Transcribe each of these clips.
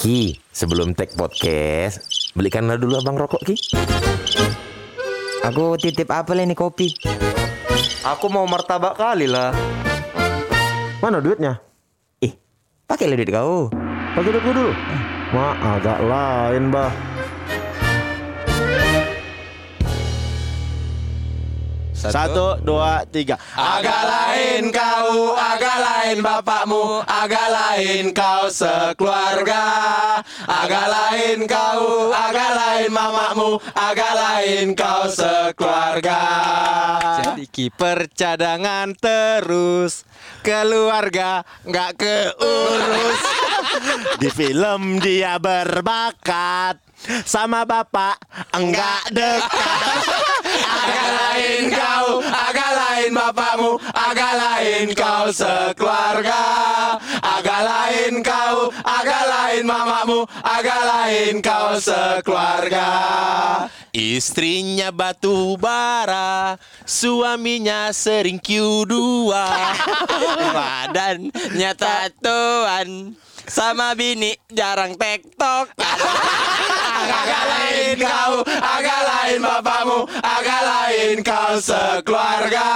Ki, sebelum take podcast, belikanlah dulu abang rokok Ki. Aku titip apa ini kopi? Aku mau martabak kali lah. Mana duitnya? Ih, pakai duit kau. Pakai duitku dulu. Ma, agak lain, bah. Satu, dua, tiga. Agak lain kau, agak lain bapakmu, agak lain kau sekeluarga. Agak lain kau, agak lain mamamu, agak lain kau sekeluarga. Jadi kiper cadangan terus, keluarga nggak keurus. Di film dia berbakat sama bapak enggak dekat. Agak lain kau, agak lain bapakmu, agak lain kau sekeluarga. Agak lain kau, agak lain mamamu, agak lain kau sekeluarga. Istrinya batu bara, suaminya sering Q2. Badannya tatuan, sama bini jarang tektok. agak lain kau, agak lain bapakmu, agak lain kau sekeluarga.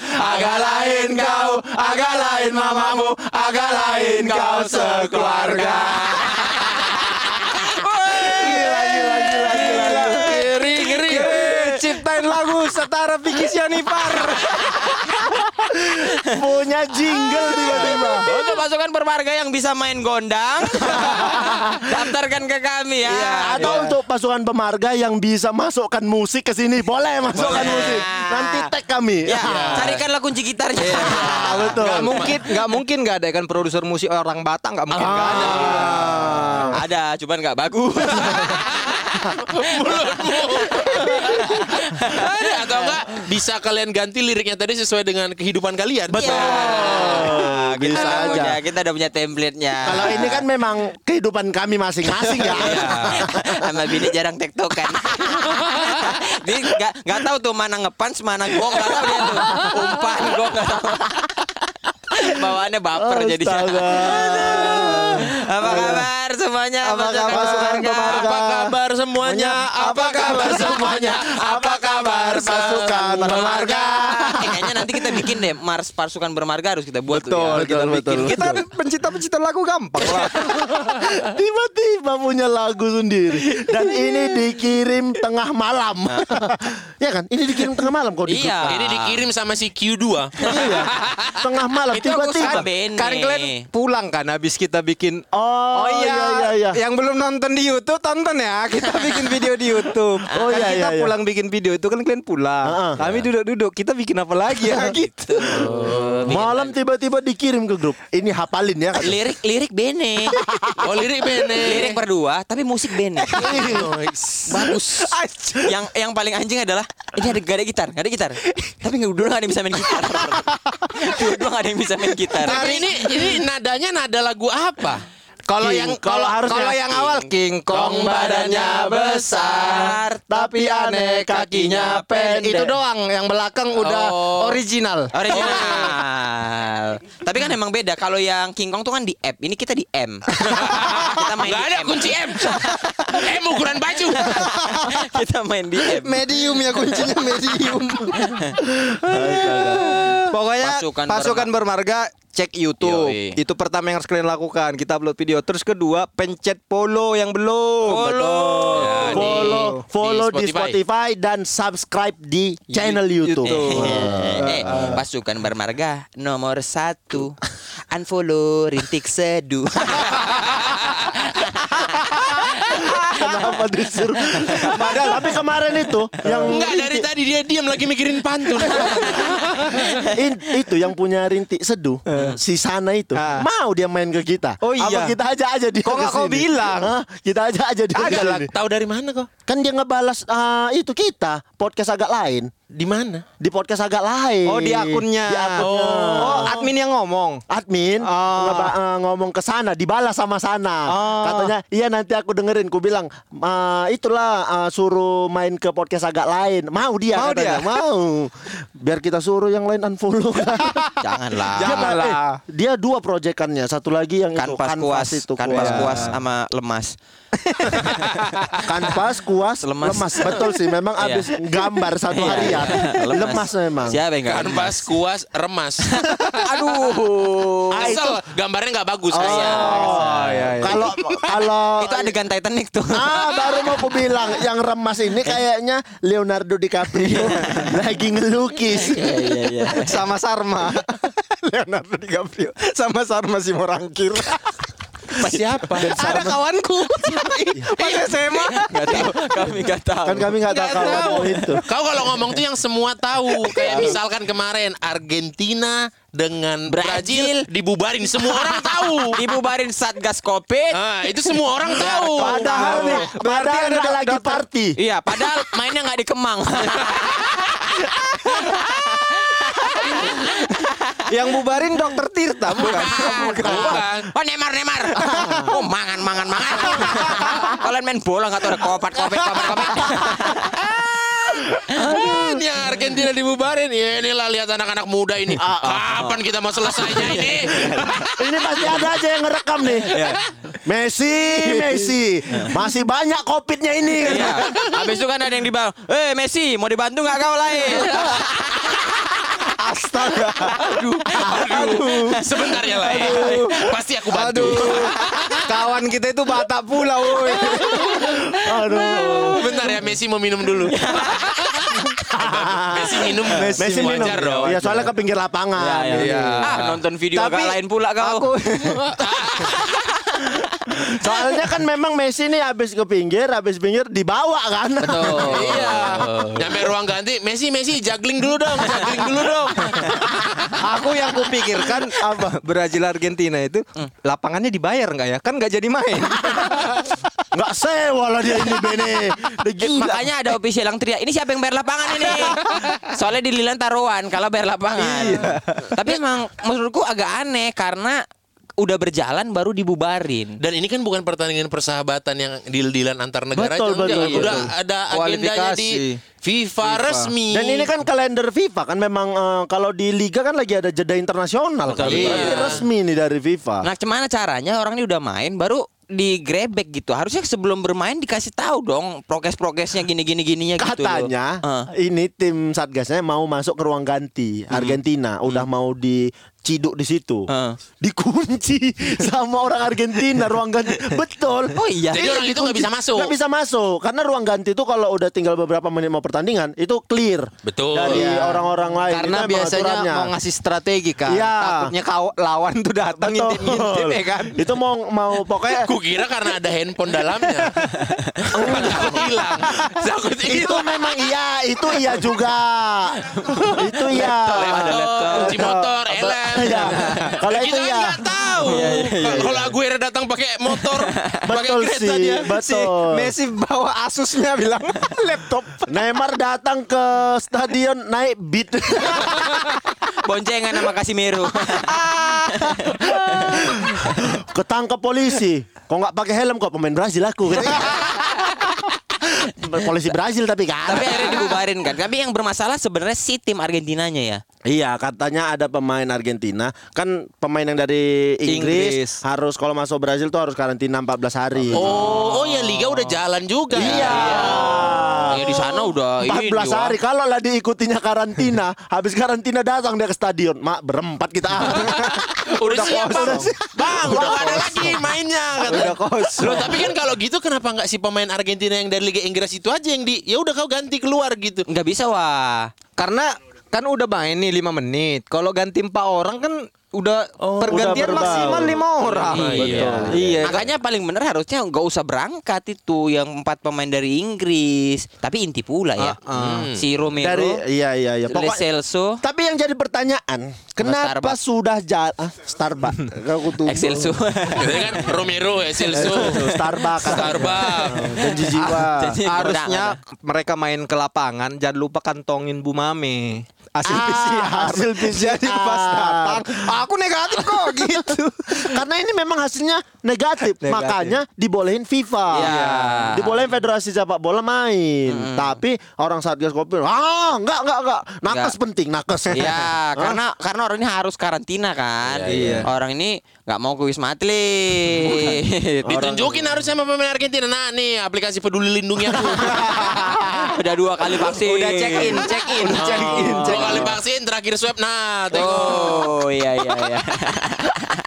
Agak lain kau, agak lain mamamu, agak lain kau sekeluarga. Ciptain lagu setara Vicky Sianipar. Punya jingle tiba-tiba. Untuk pasukan bermarga yang bisa main gondang, daftarkan ke kami ya. Iya, atau untuk pasukan pemarga yang bisa masukkan musik ke sini, boleh masukkan Boleh. musik. Nanti tag kami. Ya, carikanlah kunci gitarnya. Ah, betul. Gak mungkin, gak mungkin gak ada kan produser musik orang Batang gak mungkin gak ada. Ah. Ada, cuman nggak bagus. Ada atau enggak bisa kalian ganti liriknya tadi sesuai dengan kehidupan kalian. Betul. Oh, kita bisa udah aja. punya, kita udah punya template-nya. Kalau ini kan memang kehidupan kami masing-masing ya. Iya. sama bini jarang tektokan. Dia nggak nggak tahu tuh mana ngepans mana gong nggak tahu dia tuh. Umpan gong nggak tahu. Bawaannya baper jadi. Astaga. Apa kabar semuanya? Apa kabar, pemarga? Apa kabar semuanya? Apa kabar semuanya? Apa kabar Pasukan bermarga? Eh, kayaknya nanti kita bikin deh Mars pasukan bermarga harus kita buat tuh Betul, ya. betul, betul. Kita pencipta-pencipta lagu gampang lah. Tiba-tiba punya lagu sendiri dan ini dikirim tengah malam. ya kan? Ini dikirim tengah malam kok di Iya. Ini dikirim sama si Q2. Iya. Tengah malam tiba-tiba. Kan kalian pulang kan habis kita bikin Oh, iya iya iya. Yang belum nonton di YouTube tonton ya. Kita bikin video di YouTube. Oh, Kan iya, kita iya, iya. pulang bikin video itu kan kalian pulang. Heeh. Kami duduk-duduk. Kita bikin apa lagi ya gitu. Malam tiba-tiba dikirim ke grup. Ini hafalin ya. Lirik lirik Bene. Oh lirik bene. Lirik berdua tapi musik Bene. Bagus. yang yang paling anjing adalah ini ada gak ada gitar, gak ada gitar. Tapi nggak dua ada yang bisa main gitar. Dua-dua nggak ada yang bisa main gitar. Tapi ini ini nadanya nada lagu apa? Kalau yang kalau Harusnya kalau yang awal King Kong badannya besar tapi aneh kakinya pendek. Itu doang yang belakang udah Oh. original. Original. Tapi kan emang beda. Kalau yang King Kong tuh kan di F. Ini kita di M. kita main Gak di ada M. kunci M. M ukuran baju. kita main di M. Medium ya kuncinya medium. Pokoknya Pasukan pasukan, bermarga cek YouTube. Yoi. Itu pertama yang harus kalian lakukan. Kita upload video. Terus kedua pencet follow yang belum. Follow. Betul. Ya, follow follow di Di Spotify. Spotify. dan subscribe di channel YouTube. Eh, pasukan bermarga nomor satu unfollow rintik seduh Kenapa disuruh? Padahal tapi kemarin itu yang Enggak dari tadi dia diam lagi mikirin pantun. in- itu yang punya rintik seduh si sana itu Ah. mau dia main ke kita. Oh iya. Apa kita aja aja dia Kok nggak kau bilang? Hah? Kita aja aja dia lah. Tahu dari mana kok? Kan dia ngebalas ah, itu kita podcast agak lain. Di mana? Di podcast agak lain. Oh di akunnya. Di akunnya. Oh admin yang ngomong. Admin Oh. ngomong ke sana, dibalas sama sana. Oh. Katanya, iya nanti aku dengerin. Ku bilang, "Eh, itulah eh, suruh main ke podcast agak lain. Mau dia Mau katanya, dia? mau. Biar kita suruh yang lain unfollow. Janganlah. Janganlah. eh, dia dua proyekannya, satu lagi yang itu Kanvas kuas, itu kanvas kuas. kuas sama lemas. Kanvas kuas Lemas. lemas. Betul sih, memang Iya. habis gambar satu Iya, harian. Iya. Lemas memang. Siapa yang enggak? Kanvas, kuas, remas. Aduh. Kesel, gambarnya nggak bagus Oh, kasihan. iya, iya. Kalau kalau Itu adegan Titanic tuh. Ah, baru mau aku bilang yang remas ini kayaknya Leonardo DiCaprio lagi ngelukis. Iya iya. sama Sarma. Leonardo DiCaprio sama Sarma Simorangkir. Siapa? Ada kawanku. Pas SMA. Enggak tahu. Kami enggak tahu. Kan kami nggak tahu Nggak kalau tahu. mau itu. Kau kalau ngomong tuh yang semua tahu. Kayak misalkan kemarin Argentina dengan Brazil, Brazil. dibubarin semua orang tahu. dibubarin Satgas Covid. Ah, itu semua orang tahu. Padahal nih, padahal ada nggak lagi dokter. party. Iya, padahal mainnya nggak di Kemang. Yang bubarin dokter Tirta bukan? Bukan. Oh Neymar Neymar. Oh mangan mangan mangan. Kalian main bola nggak tahu ada kopat kopet kopet kopet. Ah, Ini yang Argentina dibubarin. Ya inilah lihat anak-anak muda ini. Kapan kita mau selesainya ini? Ini pasti ada aja yang ngerekam nih. Messi, Messi. Masih banyak covidnya ini. Iya. Habis itu kan ada yang dibawa. Eh Messi mau dibantu nggak kau lain? Astaga. Aduh. Sebentar ya lah. ya. Pasti aku bantu. Aduh. Kawan kita itu Batak pula, woi. Aduh. Bentar ya Messi mau minum dulu. Messi minum. Messi minum. wajar dong. Ya soalnya ke pinggir lapangan. Iya. Ah nonton video Tapi agak lain pula kau. Aku Soalnya kan memang Messi nih habis ke pinggir, habis pinggir dibawa kan. Iya. Nyampe ruang ganti, Messi Messi juggling dulu dong, juggling dulu dong. aku yang kupikirkan apa Brazil Argentina itu lapangannya dibayar nggak ya? Kan nggak jadi main. Nggak sewa lah dia ini Bene. Gila. Makanya ada official yang teriak, ini siapa yang bayar lapangan ini? Soalnya di Lilan taruhan kalau bayar lapangan. Tapi emang menurutku agak aneh karena udah berjalan baru dibubarin. Dan ini kan bukan pertandingan persahabatan yang deal-dealan antar negara Betul, aja. Enggak, betul, Udah betul. ada agendanya di FIFA, resmi. Dan ini kan kalender FIFA kan memang eh, kalau di liga kan lagi ada jeda internasional kan. Iya. resmi nih dari FIFA. Nah, gimana caranya orang ini udah main baru digrebek gitu. Harusnya sebelum bermain dikasih tahu dong prokes-prokesnya gini-gini gininya gitu. loh. Katanya Eh. ini tim satgasnya mau masuk ke ruang ganti Argentina, udah mau diciduk di situ. Hmm. Dikunci sama orang Argentina ruang ganti. Betul. Oh iya. Jadi orang itu nggak bisa masuk. Nggak bisa masuk karena ruang ganti itu kalau udah tinggal beberapa menit mau pertandingan itu clear Betul. dari Iya. orang-orang lain. Karena Itu biasanya aturannya. mau ngasih strategi kan. Iya. Takutnya kau lawan tuh datang ngintip-ngintip ya kan. Itu mau mau pokoknya Kukira karena ada handphone dalamnya. Takut hilang. Takut itu memang iya, itu iya juga. itu iya. Laptop, kunci motor, helm. Iya. Kalau itu kan iya. nggak tahu. Kalau Aguero datang pakai motor, pakai kereta sih, dia. Si betul. Messi bawa Asusnya bilang laptop. Neymar datang ke stadion naik beat. Boncengan sama Casimiro. Ketangkap polisi. Kok nggak pakai helm kok pemain Brazil aku. Polisi Brazil tapi kan. Tapi akhirnya dibubarin kan. Tapi yang bermasalah sebenarnya si tim Argentinanya ya. Iya, katanya ada pemain Argentina, kan pemain yang dari Inggris, Inggris. harus kalau masuk Brazil tuh harus karantina 14 hari. Oh, oh ya liga udah jalan juga. Iya. Ya di sana udah 14 ini. Wak. hari kalau lah diikutinya karantina, habis karantina datang dia ke stadion, mak berempat kita. Udah siap bang. Udah siap. Bang, udah gak ada lagi mainnya. Kata. Udah kosong. Loh, tapi kan kalau gitu kenapa nggak si pemain Argentina yang dari Liga Inggris itu aja yang di ya udah kau ganti keluar gitu. Nggak bisa wah. Karena kan udah main nih 5 menit. Kalau ganti 4 orang kan udah pergantian udah maksimal lima orang. Iya. Iya. Makanya paling bener harusnya nggak usah berangkat itu yang empat pemain dari Inggris. Tapi inti pula ya. Si Romero, Dari iya iya iya. Le Pokoknya Celso, tapi yang jadi pertanyaan, kenapa Starbucks. sudah jalan ah, Starbucks? Aku tuh Excelso. Itu kan Romero, Celso, Starbucks. Starbucks. Janji jiwa. Harusnya mereka main ke lapangan jangan lupa kantongin Bu Mame. Hasil Ah, PCR. hasil PCR. Jadi pas datang, aku negatif kok gitu. Karena ini memang hasilnya negatif, Negatif. makanya dibolehin FIFA. Iya. Dibolehin Federasi Sepak Bola main. Tapi orang Satgas Covid, ah enggak enggak enggak. Nakes Enggak. penting, nakes. Iya, karena karena orang ini harus karantina kan. Iya. Orang ini nggak mau ke Wisma Atlet. Ditunjukin harusnya sama pemain Argentina. Nah nih aplikasi peduli lindungi aku. Udah dua kali vaksin. Udah check in, check in, check in, Dua check kali in. vaksin terakhir swab. Nah, tengok. Oh iya iya iya.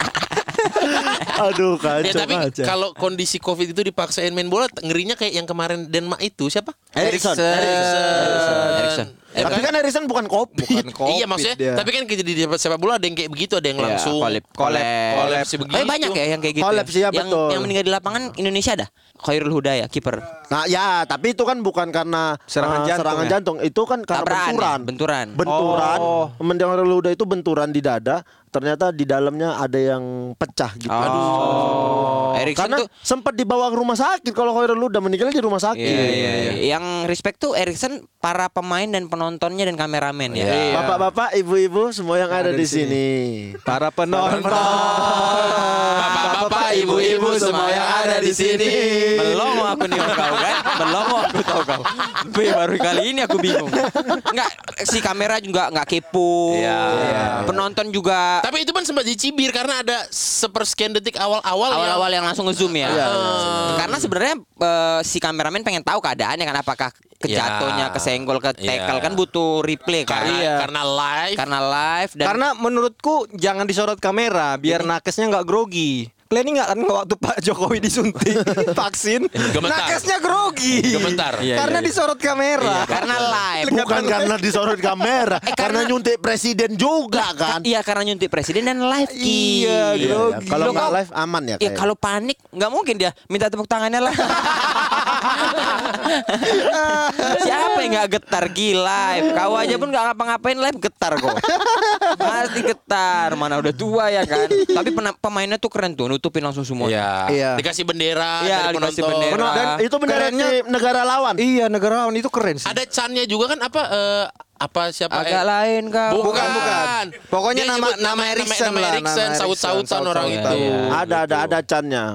Aduh kacau Ya tapi kacau. kalau kondisi Covid itu dipaksain main bola, ngerinya kayak yang kemarin Denmark itu siapa? Erikson. Erikson. Ya Tapi kan Erikson bukan kopi. Bukan covid iya maksudnya, dia. tapi kan di di sepak bola ada yang kayak begitu, ada yang Iya, langsung kolab kolab, kolab sih begitu. Eh banyak ya yang kayak gitu. Collab sih, ya, yang, betul. yang meninggal di lapangan Indonesia ada. Khairul Hudaya kiper. Nah ya, tapi itu kan bukan karena Serangan eh, jantung serangan ya? jantung. Itu kan karena Tabrakan ya? benturan. Benturan. Benturan. Oh. Mendengar luda itu benturan di dada. Ternyata di dalamnya ada yang pecah gitu. Oh. Erikson Karena tuh sempat dibawa ke rumah sakit kalau Khairul Luda meninggalnya di rumah sakit. Iya, iya, iya. Yang respect tuh Erikson para pemain dan penontonnya dan kameramen ya. Iya. Bapak-bapak, ibu-ibu semua yang ada, ada di sini. sini. Para penonton. Bapak-bapak, ibu-ibu semua yang ada di sini. Melongo aku nih kau kan Melongo aku tahu kau Be, Baru kali ini aku bingung Enggak Si kamera juga nggak kepo Iya. Penonton juga Tapi itu kan sempat dicibir karena ada sepersekian detik awal-awal yang- Awal-awal yang langsung ngezoom ya Karena sebenarnya eh, Si kameramen pengen tahu keadaannya kan Apakah kejatuhnya Iya. Kesenggol ke tackle Iya. kan butuh replay kan karena, karena live Karena live dan Karena menurutku jangan disorot kamera biar nakesnya nggak grogi. Kalian ingat kan waktu Pak Jokowi disuntik vaksin, Gemetar. nakesnya grogi. Gemetar. Iya, karena iya, iya. disorot kamera. Karena live Bukan karena disorot kamera, karena karena- nyuntik presiden juga kan. Iya karena nyuntik presiden dan live Ki. Iya, Iya, grogi. Kalau nggak live aman ya. Ya kayaknya. kalau panik nggak mungkin dia minta tepuk tangannya lah. Siapa yang nggak getar gila? Kau aja pun nggak ngapa-ngapain live getar kok. Pasti getar. Mana udah tua ya kan. Tapi pemainnya tuh keren tuh nutupin langsung semua. Iya. Iya. Dikasih bendera Iya, dari dikasih penonton. bendera. Dan itu tim negara lawan. Iya, negarawan itu keren sih. Ada cannya juga kan apa eh, apa siapa Agak eh, lain kau. Bukan, bukan. Pokoknya Dia nama- nyebut nama Erikson nama lah, Erikson, nama saut-sautan Erikson, orang saut-sautan. itu. Iya. ada ada ada cannya.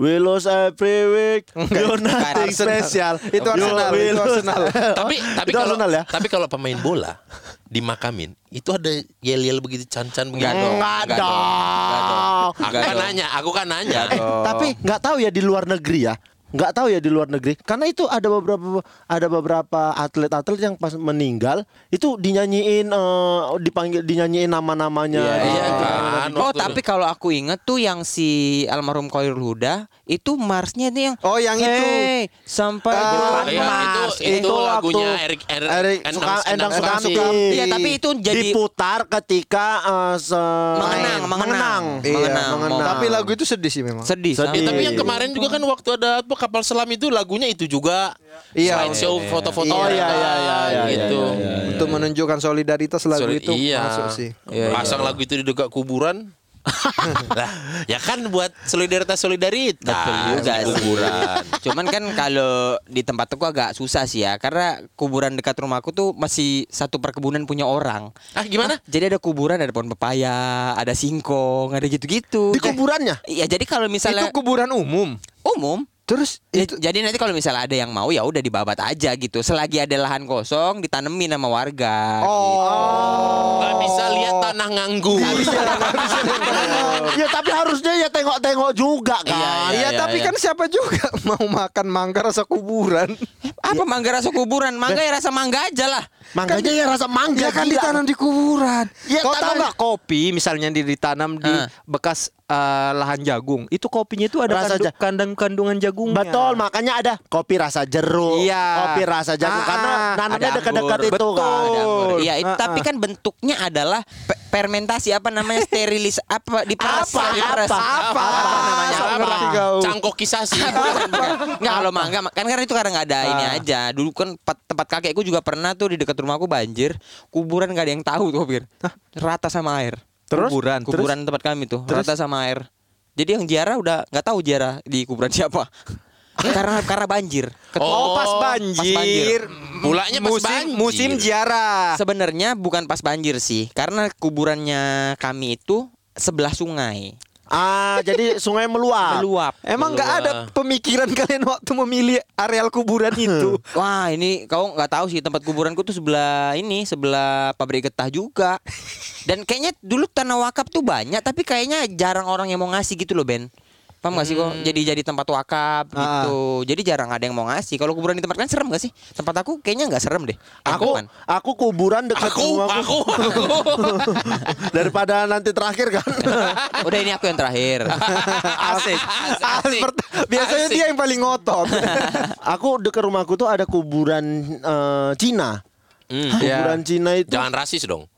We lose every week. You're nothing special. Itu Arsenal, itu. Arsenal. tapi tapi Itu kalau Arsenal ya? tapi kalau pemain bola dimakamin itu ada yel-yel begitu can-can begitu. Enggak dong. Enggak Enggak dong. Enggak dong. dong. Aku kan nanya, aku kan nanya. Tapi nggak tahu ya di luar negeri ya. Nggak tahu ya di luar negeri. Karena itu ada beberapa ada beberapa atlet-atlet yang pas meninggal itu dinyanyiin eh, dipanggil dinyanyiin nama-namanya. Iya, iya, Gitu. kan. Oh tapi kalau aku inget tuh yang si almarhum Khairul Huda itu marsnya itu yang Oh, yang itu. Hey, sampai Ah, bulan Iya, Mars. itu itu, Itu lagunya Erik Erik Erik Endang- Suka- Endang Endang Sukamti. Iya, tapi itu jadi- diputar ketika eh, se- Mengenang, main. mengenang. Iya, Mengenang, mengenang. Tapi lagu itu sedih sih memang. sedih. Sedih. Ya, tapi yang kemarin juga kan waktu ada apa kapal selam itu lagunya itu juga Iya. slideshow foto-foto Oh, iya, iya, iya, iya, gitu. Untuk menunjukkan solidaritas lagu Solid- itu iya. masuk sih. Pasang lagu itu di dekat kuburan. lah, ya kan buat solidaritas solidaritas Betul juga sih. kuburan. Cuman kan kalau di tempat aku agak susah sih ya Karena kuburan dekat rumahku tuh masih satu perkebunan punya orang Ah, gimana? Jadi ada kuburan, ada pohon pepaya, ada singkong, ada gitu-gitu Di kuburannya. Iya jadi kalau misalnya Itu kuburan umum. umum Terus Ya, itu jadi nanti kalau misalnya ada yang mau ya udah dibabat aja gitu. Selagi ada lahan kosong ditanemin sama warga. Oh. Gak bisa lihat tanah nganggur. ya tapi harusnya ya tengok-tengok juga kan. Iya, Iya, iya, tapi iya. kan siapa juga mau makan mangga rasa kuburan. Apa mangga rasa kuburan? Mangga ya rasa mangga aja lah. Mangganya ya rasa mangga Ya kan gila. ditanam di kuburan. Ya, Kau tahu nggak kopi misalnya di- ditanam di Ah. bekas eh, lahan jagung, itu kopinya itu ada Rasa kandu- kandang kandungan jagungnya. Betul, makanya ada kopi rasa jeruk, Iya. kopi rasa jagung Ah, karena nanamnya ada dekat-dekat itu kan. Betul. Iya, itu, Ah, tapi ah. kan bentuknya adalah pe- fermentasi apa namanya sterilis apa diperas Apa? Apa? apa, namanya Apa? apa? Ngerti kau. Cangkokisasi. Nggak kalau mangga kan karena itu karena nggak ada ini Ah. aja. Dulu kan tempat, kakekku juga pernah tuh di dekat rumahku banjir, kuburan nggak ada yang tahu tuh. Rata sama air. Terus? Kuburan, Kuburan tempat kami tuh rata sama air. Jadi yang ziarah udah nggak tahu ziarah di kuburan siapa. karena karena banjir. Ket- Oh, pas Oh, banjir. Pulanya pas musim, banjir. Musim ziarah. Sebenarnya bukan pas banjir sih, karena kuburannya kami itu sebelah sungai. Ah, jadi sungai meluap. Meluap. Emang nggak ada pemikiran kalian waktu memilih areal kuburan itu? Wah ini kau nggak tahu sih tempat kuburanku tuh sebelah ini sebelah pabrik getah juga. Dan kayaknya dulu tanah wakaf tuh banyak tapi kayaknya jarang orang yang mau ngasih gitu loh Ben. Paham gak sih kok? Jadi jadi tempat wakaf Ah. gitu. Jadi jarang ada yang mau ngasih. Kalau kuburan di tempat kan serem gak sih? Tempat aku kayaknya nggak serem deh. Aku aku kuburan dekat Aku, rumahku. aku, aku. Daripada nanti terakhir kan. Udah ini aku yang terakhir. Asik. Asik. Biasanya Asik. dia yang paling ngotot. aku dekat rumahku tuh ada kuburan eh, Cina. Hmm. Kuburan Cina itu. Jangan rasis dong.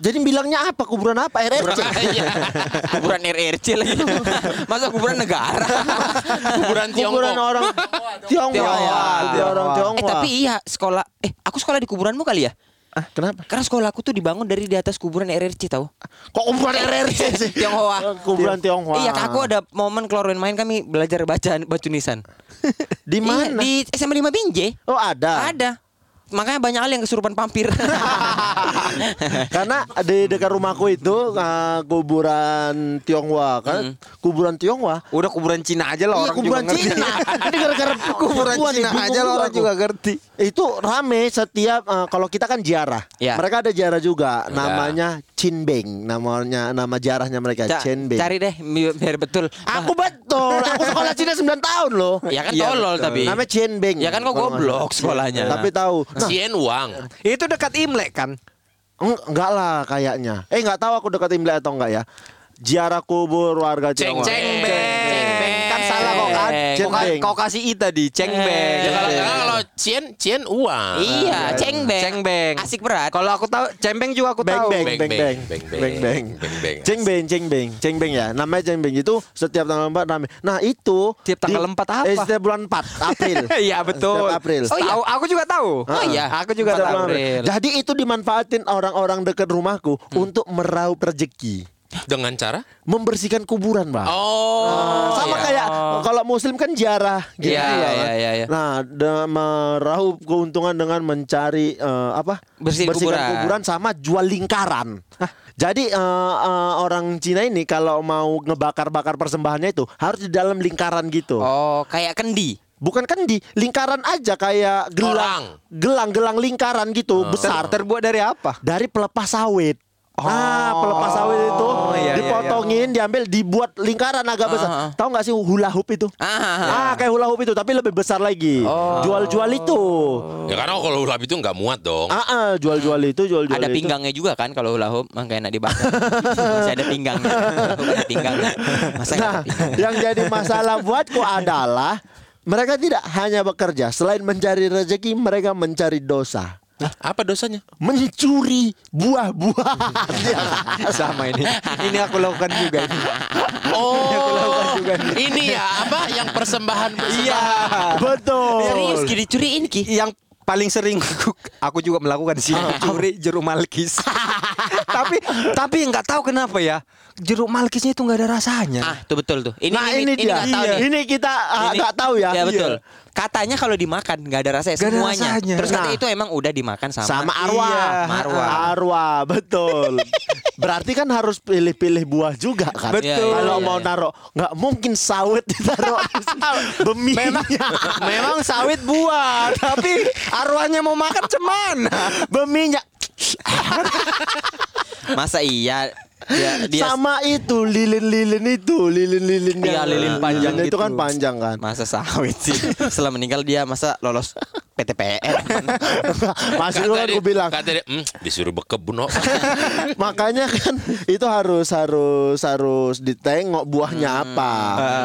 Jadi bilangnya apa? Kuburan apa? RRC. Iya. kuburan RRC lagi. Masa kuburan negara? Kuburan Tiongkok. Kuburan orang Tionghoa. Tionghoa. Kuburan orang eh Tionghoa. tapi iya sekolah. Eh aku sekolah di kuburanmu kali ya? Ah, kenapa? Karena sekolah aku tuh dibangun dari di atas kuburan RRC tahu? Kok kuburan RRC sih? Tionghoa. Kuburan Tionghoa. Iya, aku ada momen keluar main kami belajar baca baca tulisan. Di Iya, mana? di SMA 5 Binjai. Oh, ada. Ada. Makanya banyak hal yang kesurupan pampir. Karena di dekat rumahku itu eh, kuburan Tionghoa kan. Kuburan Tionghoa. Udah kuburan Cina aja lah Iya, orang kuburan juga ngerti. Cina. Ini gara-gara kuburan Cina bingung aja lah orang juga ngerti. Itu rame setiap eh, kalau kita kan ziarah. Ya. Mereka ada ziarah juga namanya Cinbeng namanya nama ziarahnya mereka Ca- Cinbeng. cari deh bi- biar betul. Aku betul. Aku sekolah Cina 9 tahun loh. Ya kan tolol betul. tapi. Namanya Cinbeng. Ya kan kok goblok sekolahnya. Tapi tahu. Nah, Cien uang. Itu dekat Imlek kan? eng- enggak lah kayaknya. Eh enggak tahu aku dekat Imlek atau enggak ya. Ziarah kubur warga Ceng ceng kok kan? Kau, kau kasih i tadi, cengbeng. Ya kalau kalau Cien Cien uang. Iya, cengbeng. Cengbeng. Asik berat. Kalau aku tahu cembeng juga aku Beng tahu. beng Beng, beng beng, beng beng, beng beng beng, beng. Ceng beng ceng beng ceng beng ya namanya ceng beng itu setiap tanggal 4 rame. Nah itu Tiap tanggal 4 apa? Eh, setiap bulan 4 April. Iya betul. Setiap April. Oh, iya. Aku juga tahu. Oh iya. Aku juga tahu. Jadi itu dimanfaatin orang-orang dekat rumahku untuk meraup rezeki. Dengan cara? Membersihkan kuburan, Bang. Oh. sama iya. kayak kalau muslim kan jarah gitu Iya, ya iya, iya, iya. Nah, de- meraup keuntungan dengan mencari eh, apa? Bersihin Bersihkan kuburan. sama jual lingkaran. Jadi eh, eh, orang Cina ini kalau mau ngebakar-bakar persembahannya itu harus di dalam lingkaran gitu. Oh, kayak kendi. Bukan kan di lingkaran aja kayak gelang, gelang-gelang lingkaran gitu besar Terbuat dari apa? dari pelepas sawit. Nah, pelepas sawit itu Oh, iya, iya, dipotongin, diambil, dibuat lingkaran agak besar. Ah, ah. Tahu nggak sih hula hoop itu? Ah, Ah, kayak hula hoop itu, tapi lebih besar lagi. Jual-jual itu. Ya karena kalau ulap itu nggak muat dong. Ah, ah, jual-jual itu, jual-jual ada itu. pinggangnya juga kan kalau hula hoop, makanya enak dibakar. Masih ada pinggangnya. ada pinggangnya. Masa Nah, ada pinggangnya? yang jadi masalah buatku adalah mereka tidak hanya bekerja, selain mencari rezeki, mereka mencari dosa. Nah, apa dosanya? Mencuri buah-buahan. Sama ini. Ini aku lakukan juga ini. Oh, ini ya apa yang persembahan Iya. Betul. Serius Ki dicuriin Ki. Yang paling sering aku, aku juga melakukan sih curi jeruk malkis. tapi tapi nggak tahu kenapa ya jeruk malkisnya itu nggak ada rasanya. Ah, tuh betul tuh. Ini nah ini, ini, dia. tahu nih. Ini kita ah, Ini- nggak tahu ya. Ya betul. Iya. Katanya kalau dimakan nggak ada rasanya ada semuanya. rasanya. Terus katanya Nah. itu emang udah dimakan sama. sama arwah. Iya, arwah. Arwah, betul. Berarti kan harus pilih-pilih buah juga kan. Betul. Kalau Iya, mau iya. naruh nggak mungkin sawit ditaruh bemi. Memang memang sawit buah, tapi arwahnya mau makan cuman. beminya Masa iya dia, dia sama itu lilin-lilin itu, lilin-lilin Iya, lilin panjang itu gitu. kan panjang kan. masa sawit sih. Setelah meninggal dia masa lolos PTPN. Maksud lu kan gue bilang kata dia, "Hmm, disuruh bekebun. oh." Makanya kan itu harus harus harus ditengok buahnya Hmm. apa.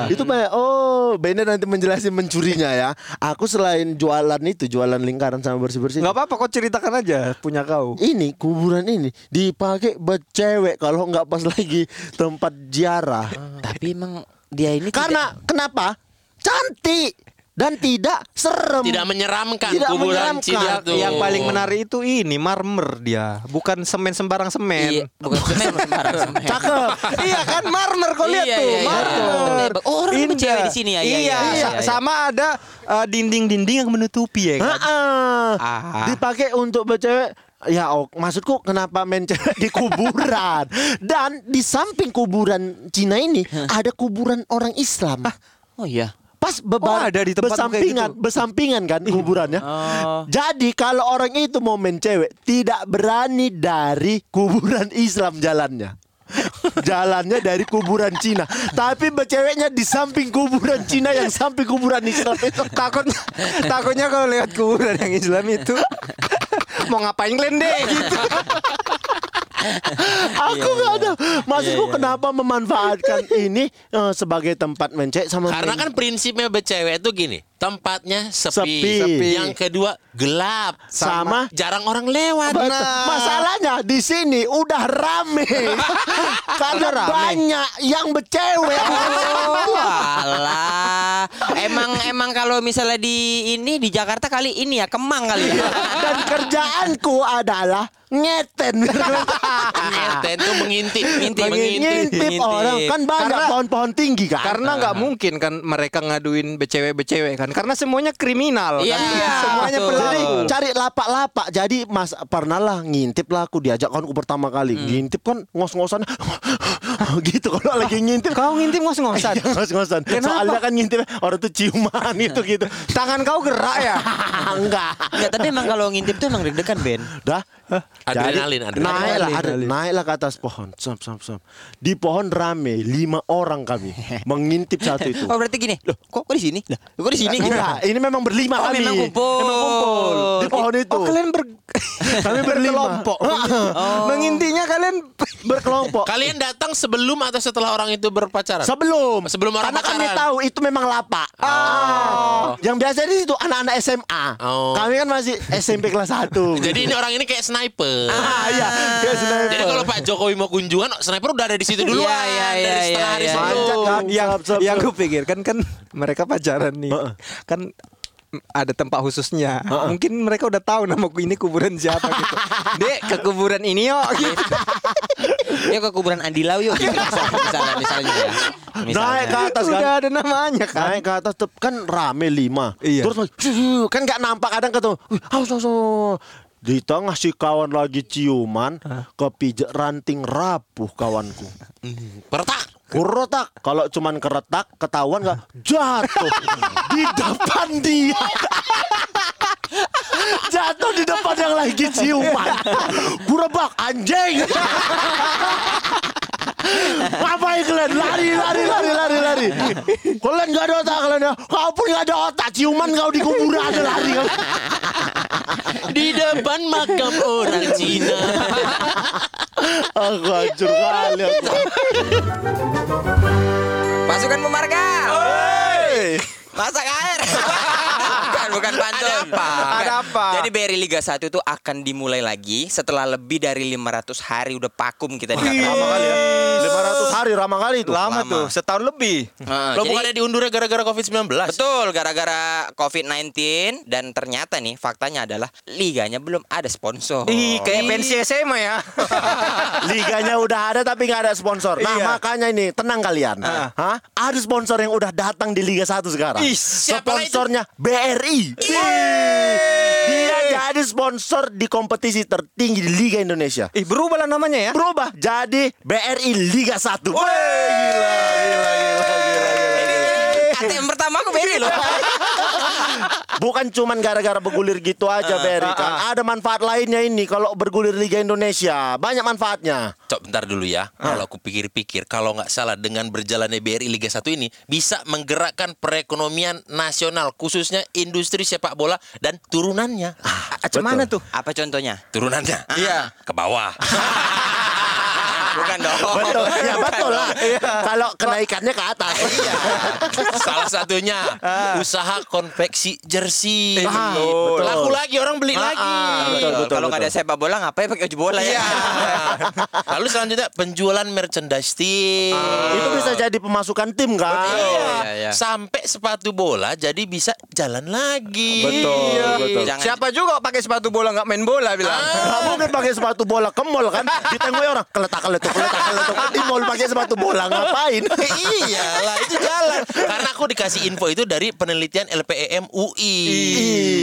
Itu banyak oh Bene nanti menjelasin mencurinya ya. Aku selain jualan itu jualan lingkaran sama bersih-bersih. Nggak apa-apa kau ceritakan aja punya kau. Ini kuburan ini dipakai buat cewek kalau nggak pas lagi tempat ziarah. Tapi emang dia ini Karena kenapa? Cantik dan tidak serem. Tidak menyeramkan Tidak kuburan tuh. Yang paling menarik itu ini marmer dia, bukan semen sembarang tidak semen. iya, bukan semen sembarang semen. Cakep. iya kan marmer kau lihat Iya, tuh, iya, iya. marmer. Oh, orang Indah. cewek di sini ya, iya, Iya, iya, iya, iya. sama ada uh, dinding-dinding yang menutupi ya kan. Ah, Ah. Dipakai untuk bercewek Ya, oh, maksudku kenapa main cewek di kuburan? Dan di samping kuburan Cina ini ada kuburan orang Islam. Oh iya. Pas bebar Oh, ada di tempat bersampingan, gitu? bersampingan kan kuburannya. Oh. Jadi kalau orang itu mau main cewek tidak berani dari kuburan Islam jalannya. Jalannya dari kuburan Cina, tapi berceweknya di samping kuburan Cina yang samping kuburan Islam itu. takutnya takutnya kalau lewat kuburan yang Islam itu mau ngapain kalian deh? Gitu. Aku nggak ada. Maksudku kenapa memanfaatkan ini eh, sebagai tempat mencek sama Karena men- kan prinsipnya bercewek itu gini, tempatnya sepi. Sepi. Sepi. Yang kedua gelap, Sama- jarang orang lewat. Betul. Nah, Masalahnya di sini udah rame karena rame. banyak yang bercewek. Oh, alah. Emang emang kalau misalnya di ini di Jakarta kali ini ya Kemang kali ya. Dan kerjaanku adalah ngeten. ngeten tuh mengintip, Ngintip, mengintip. Ngintip orang kan banyak pohon-pohon tinggi kan. Karena nggak mungkin kan mereka ngaduin becewek-becewek kan karena semuanya kriminal Iya, kan. Semuanya betul. Jadi pelaku. cari lapak-lapak. Jadi Mas pernah lah ngintip lah aku diajak kawanku pertama kali. Hmm. Ngintip kan ngos-ngosan gitu kalau lagi ngintip. Kau ngintip ngos-ngosan. Iya, ngos-ngosan. Soalnya kan ngintip orang tuh ciuman itu gitu. Tangan kau gerak ya? Enggak. Enggak, tapi emang kalau ngintip tuh emang deg-degan, Ben. Dah. Adrenalin, Jadi, adrenalin. Naiklah, Adrenalin. ada- naiklah ke atas pohon. Sam, sam, sam. Di pohon rame lima orang kami mengintip satu itu. Oh, berarti gini. Loh, kok kok di sini? Lah, kok di sini? Enggak, ini memang berlima Oh, kami. memang kumpul. Memang kumpul di pohon itu. Oh kalian ber kami berlima. berkelompok. Mengintinya kalian berkelompok. Kalian datang sebelum atau setelah orang itu berpacaran? Sebelum Sebelum orang Karena kami pacaran. tahu itu memang lapak. Ah. Yang biasa di situ anak-anak SMA. Oh. Kami kan masih SMP kelas 1. Jadi ini orang ini kayak sniper. ah iya, kayak sniper. Jadi kalau Pak Jokowi mau kunjungan, sniper udah ada di situ duluan. Iya, iya, dari iya, setengah hari iya, iya. sebelum. Kan. yang sap, yang sap. gue pikir kan kan mereka pacaran nih. Kan ada tempat khususnya. Mungkin mereka udah tahu nama ini kuburan siapa gitu. Dek ke kuburan ini yuk gitu. Ya ke kuburan Andi Lau yuk gitu. Misalnya, misalnya, misalnya ya. Misalnya. Naik ke atas kan. Udah ada namanya kan. Naik ke atas tuh kan rame lima. Iya. Terus "Shh, kan nggak nampak kadang ketemu. "Wih, Haus haus. haus." Di tengah si kawan lagi ciuman, kepijak ranting rapuh kawanku. Pertak. Kuretak. Kalau cuman keretak, ketahuan nggak jatuh di depan dia. jatuh di depan yang lagi ciuman. Kurebak anjing. Ngapain kalian? Lari, lari, lari, lari, lari. Kalian nggak ada otak kalian ya. Kau pun nggak ada otak. Ciuman kau di kuburan ada lari. Di depan makam orang Cina. Aku hancur kali. aku. Pasukan pemarga. Masak air. Bukan, bukan pantun. Ada apa? Bukan. Ada apa? Jadi BRI Liga 1 itu akan dimulai lagi setelah lebih dari 500 hari udah pakum kita di KPR. Lama kali ya. 500 hari ramah kali itu. Lama, Lama. tuh, setahun lebih. Nah, Lo jadi- bukannya diundurnya gara-gara COVID-19? Betul, gara-gara COVID-19 dan ternyata nih faktanya adalah liganya belum ada sponsor. Ih, kayak pensi SMA ya. Liganya udah ada tapi nggak ada sponsor. Nah Iya. makanya ini tenang kalian. Ah. Hah? Ada sponsor yang udah datang di Liga 1 sekarang. Ih? Sponsornya BRI. Ih. Jadi sponsor di kompetisi tertinggi di Liga Indonesia. Ih, berubah lah namanya ya. Berubah jadi BRI Liga 1. Wih, gila, gila, gila, gila, gila, gila. ATM pertama aku beri loh. Bukan cuman gara-gara bergulir gitu aja Berry kan. Ada manfaat lainnya ini kalau bergulir Liga Indonesia. Banyak manfaatnya. Cok bentar dulu ya. Kalau aku pikir-pikir, kalau nggak salah dengan berjalannya BRI Liga 1 ini bisa menggerakkan perekonomian nasional khususnya industri sepak bola dan turunannya. Macam mana tuh? Apa contohnya? Turunannya. Iya. Ke bawah. Bukan dong. Betul. Ya betul lah. Kalau kenaikannya ke atas. Iya. Salah satunya usaha konveksi jersey. Ah, Betul. betul. Laku lagi orang beli lagi. betul, betul, Kalau nggak ada sepak bola ngapain pakai baju bola ya? Iya. Lalu selanjutnya penjualan merchandise tim. Itu bisa jadi pemasukan tim kan. Iya. iya, iya. Sampai sepatu bola jadi bisa jalan lagi. Betul, Iya. betul. Jangan Siapa juga pakai sepatu bola nggak main bola bilang. Gak mungkin pakai sepatu bola ke mall kan Ditengok orang Keletak keletak keletuk Di mall pakai sepatu bola Ngapain? Iya lah itu jalan. Karena aku dikasih info itu dari penelitian LPEM UI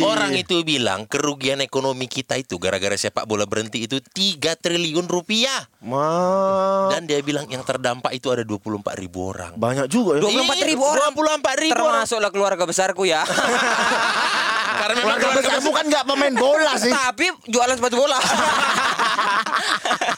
orang itu bilang kerugian ekonomi kita itu gara-gara sepak bola berhenti itu 3 triliun rupiah. Ma dan dia bilang yang terdampak itu ada 24 ribu orang. Banyak juga ya. 24 ribu orang. 24 ribu Termasuklah keluarga besarku ya. karena memang Keluarga besar. bukan gak pemain bola sih. Tapi jualan sepatu bola.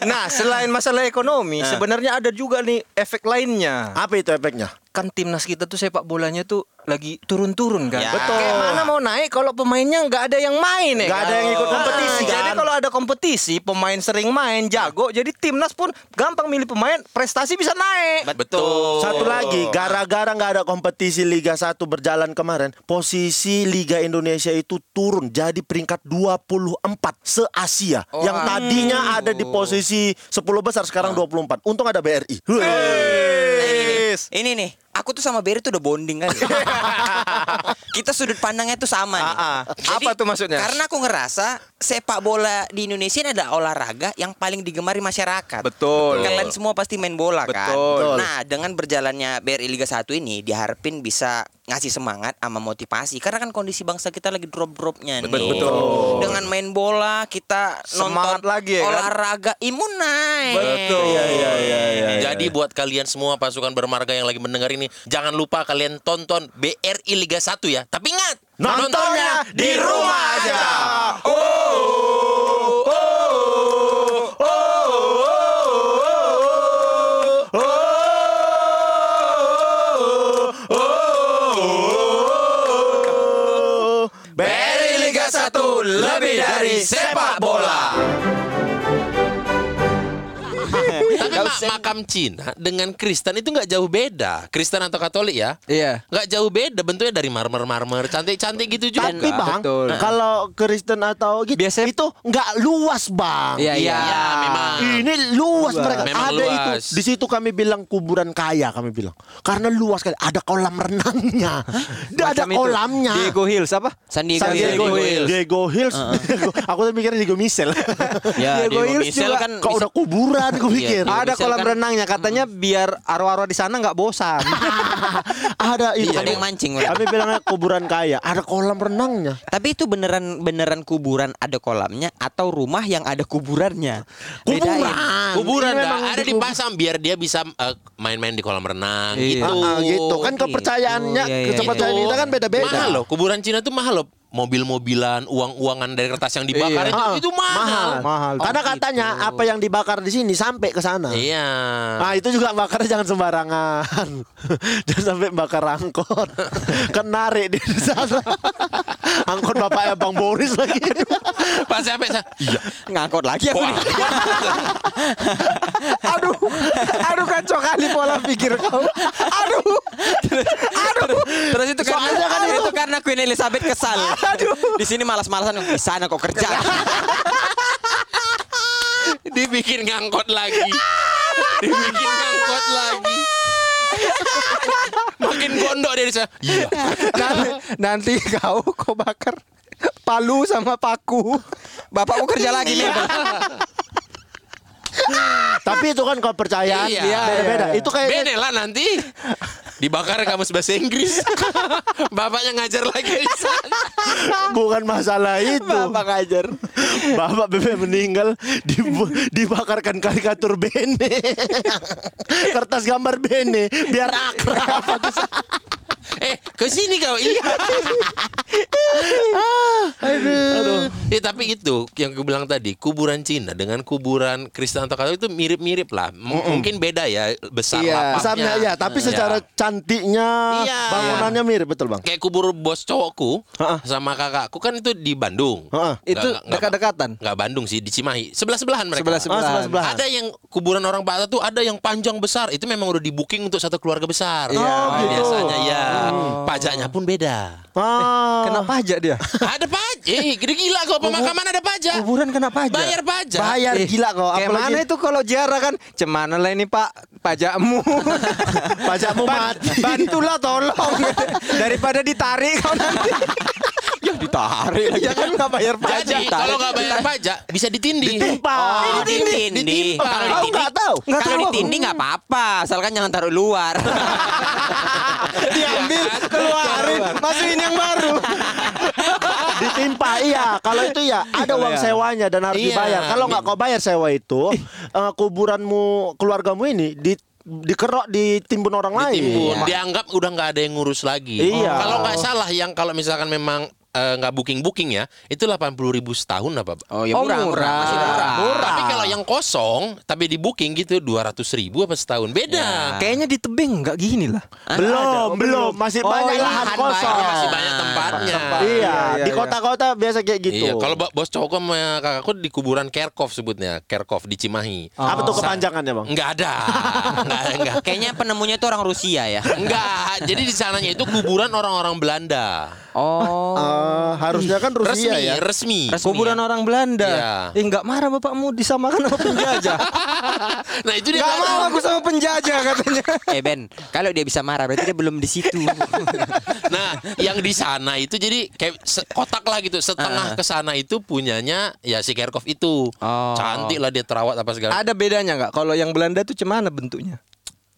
Nah, selain masalah ekonomi, sebenarnya ada juga nih efek lainnya. Apa itu efeknya? Kan timnas kita tuh sepak bolanya tuh lagi turun-turun kan. Ya. Betul. Kayak mana mau naik kalau pemainnya nggak ada yang main ya? Nggak kan? ada yang ikut kompetisi, Ah, Jadi kan? kalau ada kompetisi, pemain sering main, jago, jadi timnas pun gampang milih pemain, prestasi bisa naik. betul Satu lagi, gara-gara nggak ada kompetisi Liga 1 berjalan kemarin, posisi Liga Indonesia itu turun jadi peringkat 24 se-Asia. Yang tadinya ada di posisi 10 besar sekarang 24. Untung ada BRI. Yes. Ini nih, aku tuh sama Berry tuh udah bonding kan. Kita sudut pandangnya tuh sama nih. Ah, ah. Jadi, Apa tuh maksudnya? Karena aku ngerasa sepak bola di Indonesia ini adalah olahraga yang paling digemari masyarakat. Betul. Kalian semua pasti main bola kan. Betul. Nah, dengan berjalannya BRI Liga 1 ini diharapin bisa ngasih semangat sama motivasi karena kan kondisi bangsa kita lagi drop-dropnya nih. Betul. Dengan main bola kita Semangat nonton lagi ya kan? olahraga imun naik. Betul. Iya, iya, iya, iya. Jadi buat kalian semua pasukan bermarga yang lagi mendengar ini Jangan lupa kalian tonton BRI Liga 1 ya. Tapi ingat Nontonnya di rumah aja. BRI Liga 1 lebih dari sepak bola Mak- makam Cina dengan Kristen itu nggak jauh beda Kristen atau Katolik ya Iya. nggak jauh beda bentuknya dari marmer-marmer cantik-cantik gitu juga Tapi bang, betul. kalau Kristen atau gitu, Biasanya- itu nggak luas bang. Iya, iya. Ya memang Ini luas mereka. Memang ada luas. itu. Di situ kami bilang kuburan kaya kami bilang. Karena luas kali. Ada kolam renangnya. ada itu. kolamnya. Diego Hills apa? San Diego, San Diego, Diego Hills. Diego Hills. Diego- Aku tuh mikirnya Diego Michel. Ya, Diego Diego Hills Michel juga. kan Kok udah kuburan aku pikir. Diego Ada kolam kan- renangnya katanya biar arwah-arwah di sana nggak bosan. ada itu. Ada yang mancing. Kami bilangnya kuburan kaya. Ada kolam renangnya. Tapi itu beneran beneran kuburan ada kolamnya atau rumah yang ada kuburannya? Kuburan. Bedain. Kuburan dah memang ada dikubur- dipasang biar dia bisa eh, main-main di kolam renang Iya. gitu. Ah, gitu kan gitu. kepercayaannya, Iya, iya, kepercayaan Itu kita kan beda-beda. Mahal loh, kuburan Cina tuh mahal loh. Mobil-mobilan, uang-uangan dari kertas yang dibakar Iya. itu, itu mahal. Mahal. Karena katanya apa yang dibakar di sini sampai ke sana. Iya. Nah itu juga bakarnya jangan sembarangan Jangan sampai bakar angkot Kan narik di sana Angkot bapaknya Bang Boris lagi Pas sampai sa- iya. Ngangkot lagi aku nih. aduh, aduh kacau kali pola pikir kau. Aduh, aduh. Terus itu karena Soalnya kan itu, itu- karena Queen Elizabeth kesal. Di sini malas-malasan di sana kok kerja. Dibikin ngangkot lagi. Dibikin ngangkot lagi. Makin gondok dia di sana. Iya. Nanti, nanti kau kau bakar palu sama paku. Bapakku kerja lagi nih. Tapi itu kan kepercayaan Iya. Beda-beda Itu kayak Bene lah nanti. Dibakar kamus bahasa Inggris. Bapaknya ngajar lagi di sana. Bukan masalah itu Bapak ngajar. Bapak bebek meninggal dibu- Dibakarkan karikatur Bene Kertas gambar Bene Biar akrab Eh, Ke sini kau. Iya. Aduh. Ya tapi itu yang gue bilang tadi, kuburan Cina dengan kuburan Kristen atau Katolik itu mirip-mirip lah. M- Mungkin beda ya besar Iya. lapaknya. Besarnya ya, tapi Iya. secara cantiknya Iya. bangunannya mirip betul bang. kayak kubur bos cowokku sama kakakku kan itu di Bandung. Ha-ha. Itu dekat-dekatan. Nggak Bandung sih, di Cimahi. Sebelah-sebelahan mereka. Sebelah-sebelahan. Ah, sebelah-sebelahan. Ada yang kuburan orang Batak tuh ada yang panjang besar. Itu memang udah di booking untuk satu keluarga besar. Oh, gitu. Biasanya ya. Pajaknya pun beda. Ah. Kena pajak dia. ada pajak. Eh, gila kok pemakaman ada pajak. Kuburan kena pajak. Bayar pajak. Bayar Eh, gila kok. Kayak mana itu kalau ziarah kan? Cemana lah ini Pak pajakmu. pajakmu mati. Bantulah tolong. Daripada ditarik kau nanti. ya ditarik lagi. Ya kan nggak bayar pajak. Jadi kalau nggak bayar pajak bisa ditindih. Ditimpa. Oh, ditindih. Ditimpa. Kalau ditindih, nggak tahu? Kalau ditindih nggak apa-apa, asalkan jangan taruh luar. Keluarin, masukin yang baru. Ditimpa iya. Kalau itu ya ada uang sewanya dan harus Iya. dibayar. Kalau nggak kau bayar sewa itu, eh, kuburanmu keluargamu ini di dikerok ditimbun orang lain. Ditimbun. Dianggap udah nggak ada yang ngurus lagi. Iya. Kalau nggak salah yang kalau misalkan memang eh, nggak booking booking ya, itu 80 ribu setahun apa? Oh ya Oh, murah, murah, murah. masih murah. Tapi kalau yang kosong tapi di booking gitu 200 ribu apa setahun beda. Kayaknya di tebing nggak gini lah. Belum, belum, masih Oh, banyak iya, lahan lahan kosong. banyak. Masih banyak tempatnya. Iya, Iya, di iya, kota-kota biasa kayak gitu. Iya, kalau bo- bos cowok sama kakakku di kuburan Kerkov sebutnya, Kerkov di Cimahi. apa tuh kepanjangannya, Bang? Enggak ada. Enggak, enggak. Kayaknya penemunya itu orang Rusia ya. Enggak, jadi di sananya itu kuburan orang-orang Belanda. Oh. Eh, harusnya kan Rusia resmi, ya. resmi. Kuburan orang Belanda. Iya. Eh nggak marah bapakmu disamakan sama penjajah. Nah, itu dia Nggak mau tahu. aku sama penjajah katanya. Eh Ben, kalau dia bisa marah berarti dia belum di situ. Nah, yang di sana itu jadi kayak kotak lah gitu. Setengah ke sana itu punyanya ya si Kerkov itu. Oh. Cantik lah dia terawat apa segala. Ada bedanya nggak? Kalau yang Belanda tuh cemana bentuknya?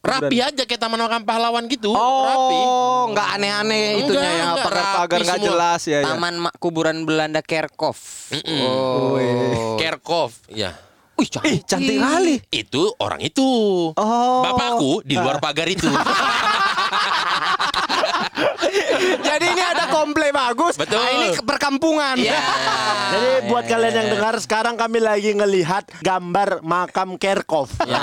Rapi aja kayak Taman Makam Pahlawan gitu. Rapi. Oh, nggak aneh-aneh itunya Enggak, ya, enggak, rapi nggak jelas ya. ya. Taman Ma- kuburan Belanda Kerkov. Oh. Kerkov, ya. Wih, cantik. Ih, cantik kali. Itu orang itu. Oh. Bapakku di luar pagar itu. Jadi ini ada komplek bagus. Betul. Nah, ini perkampungan. Iya. Jadi buat kalian yang dengar sekarang kami lagi ngelihat gambar makam Kerkov. Ya,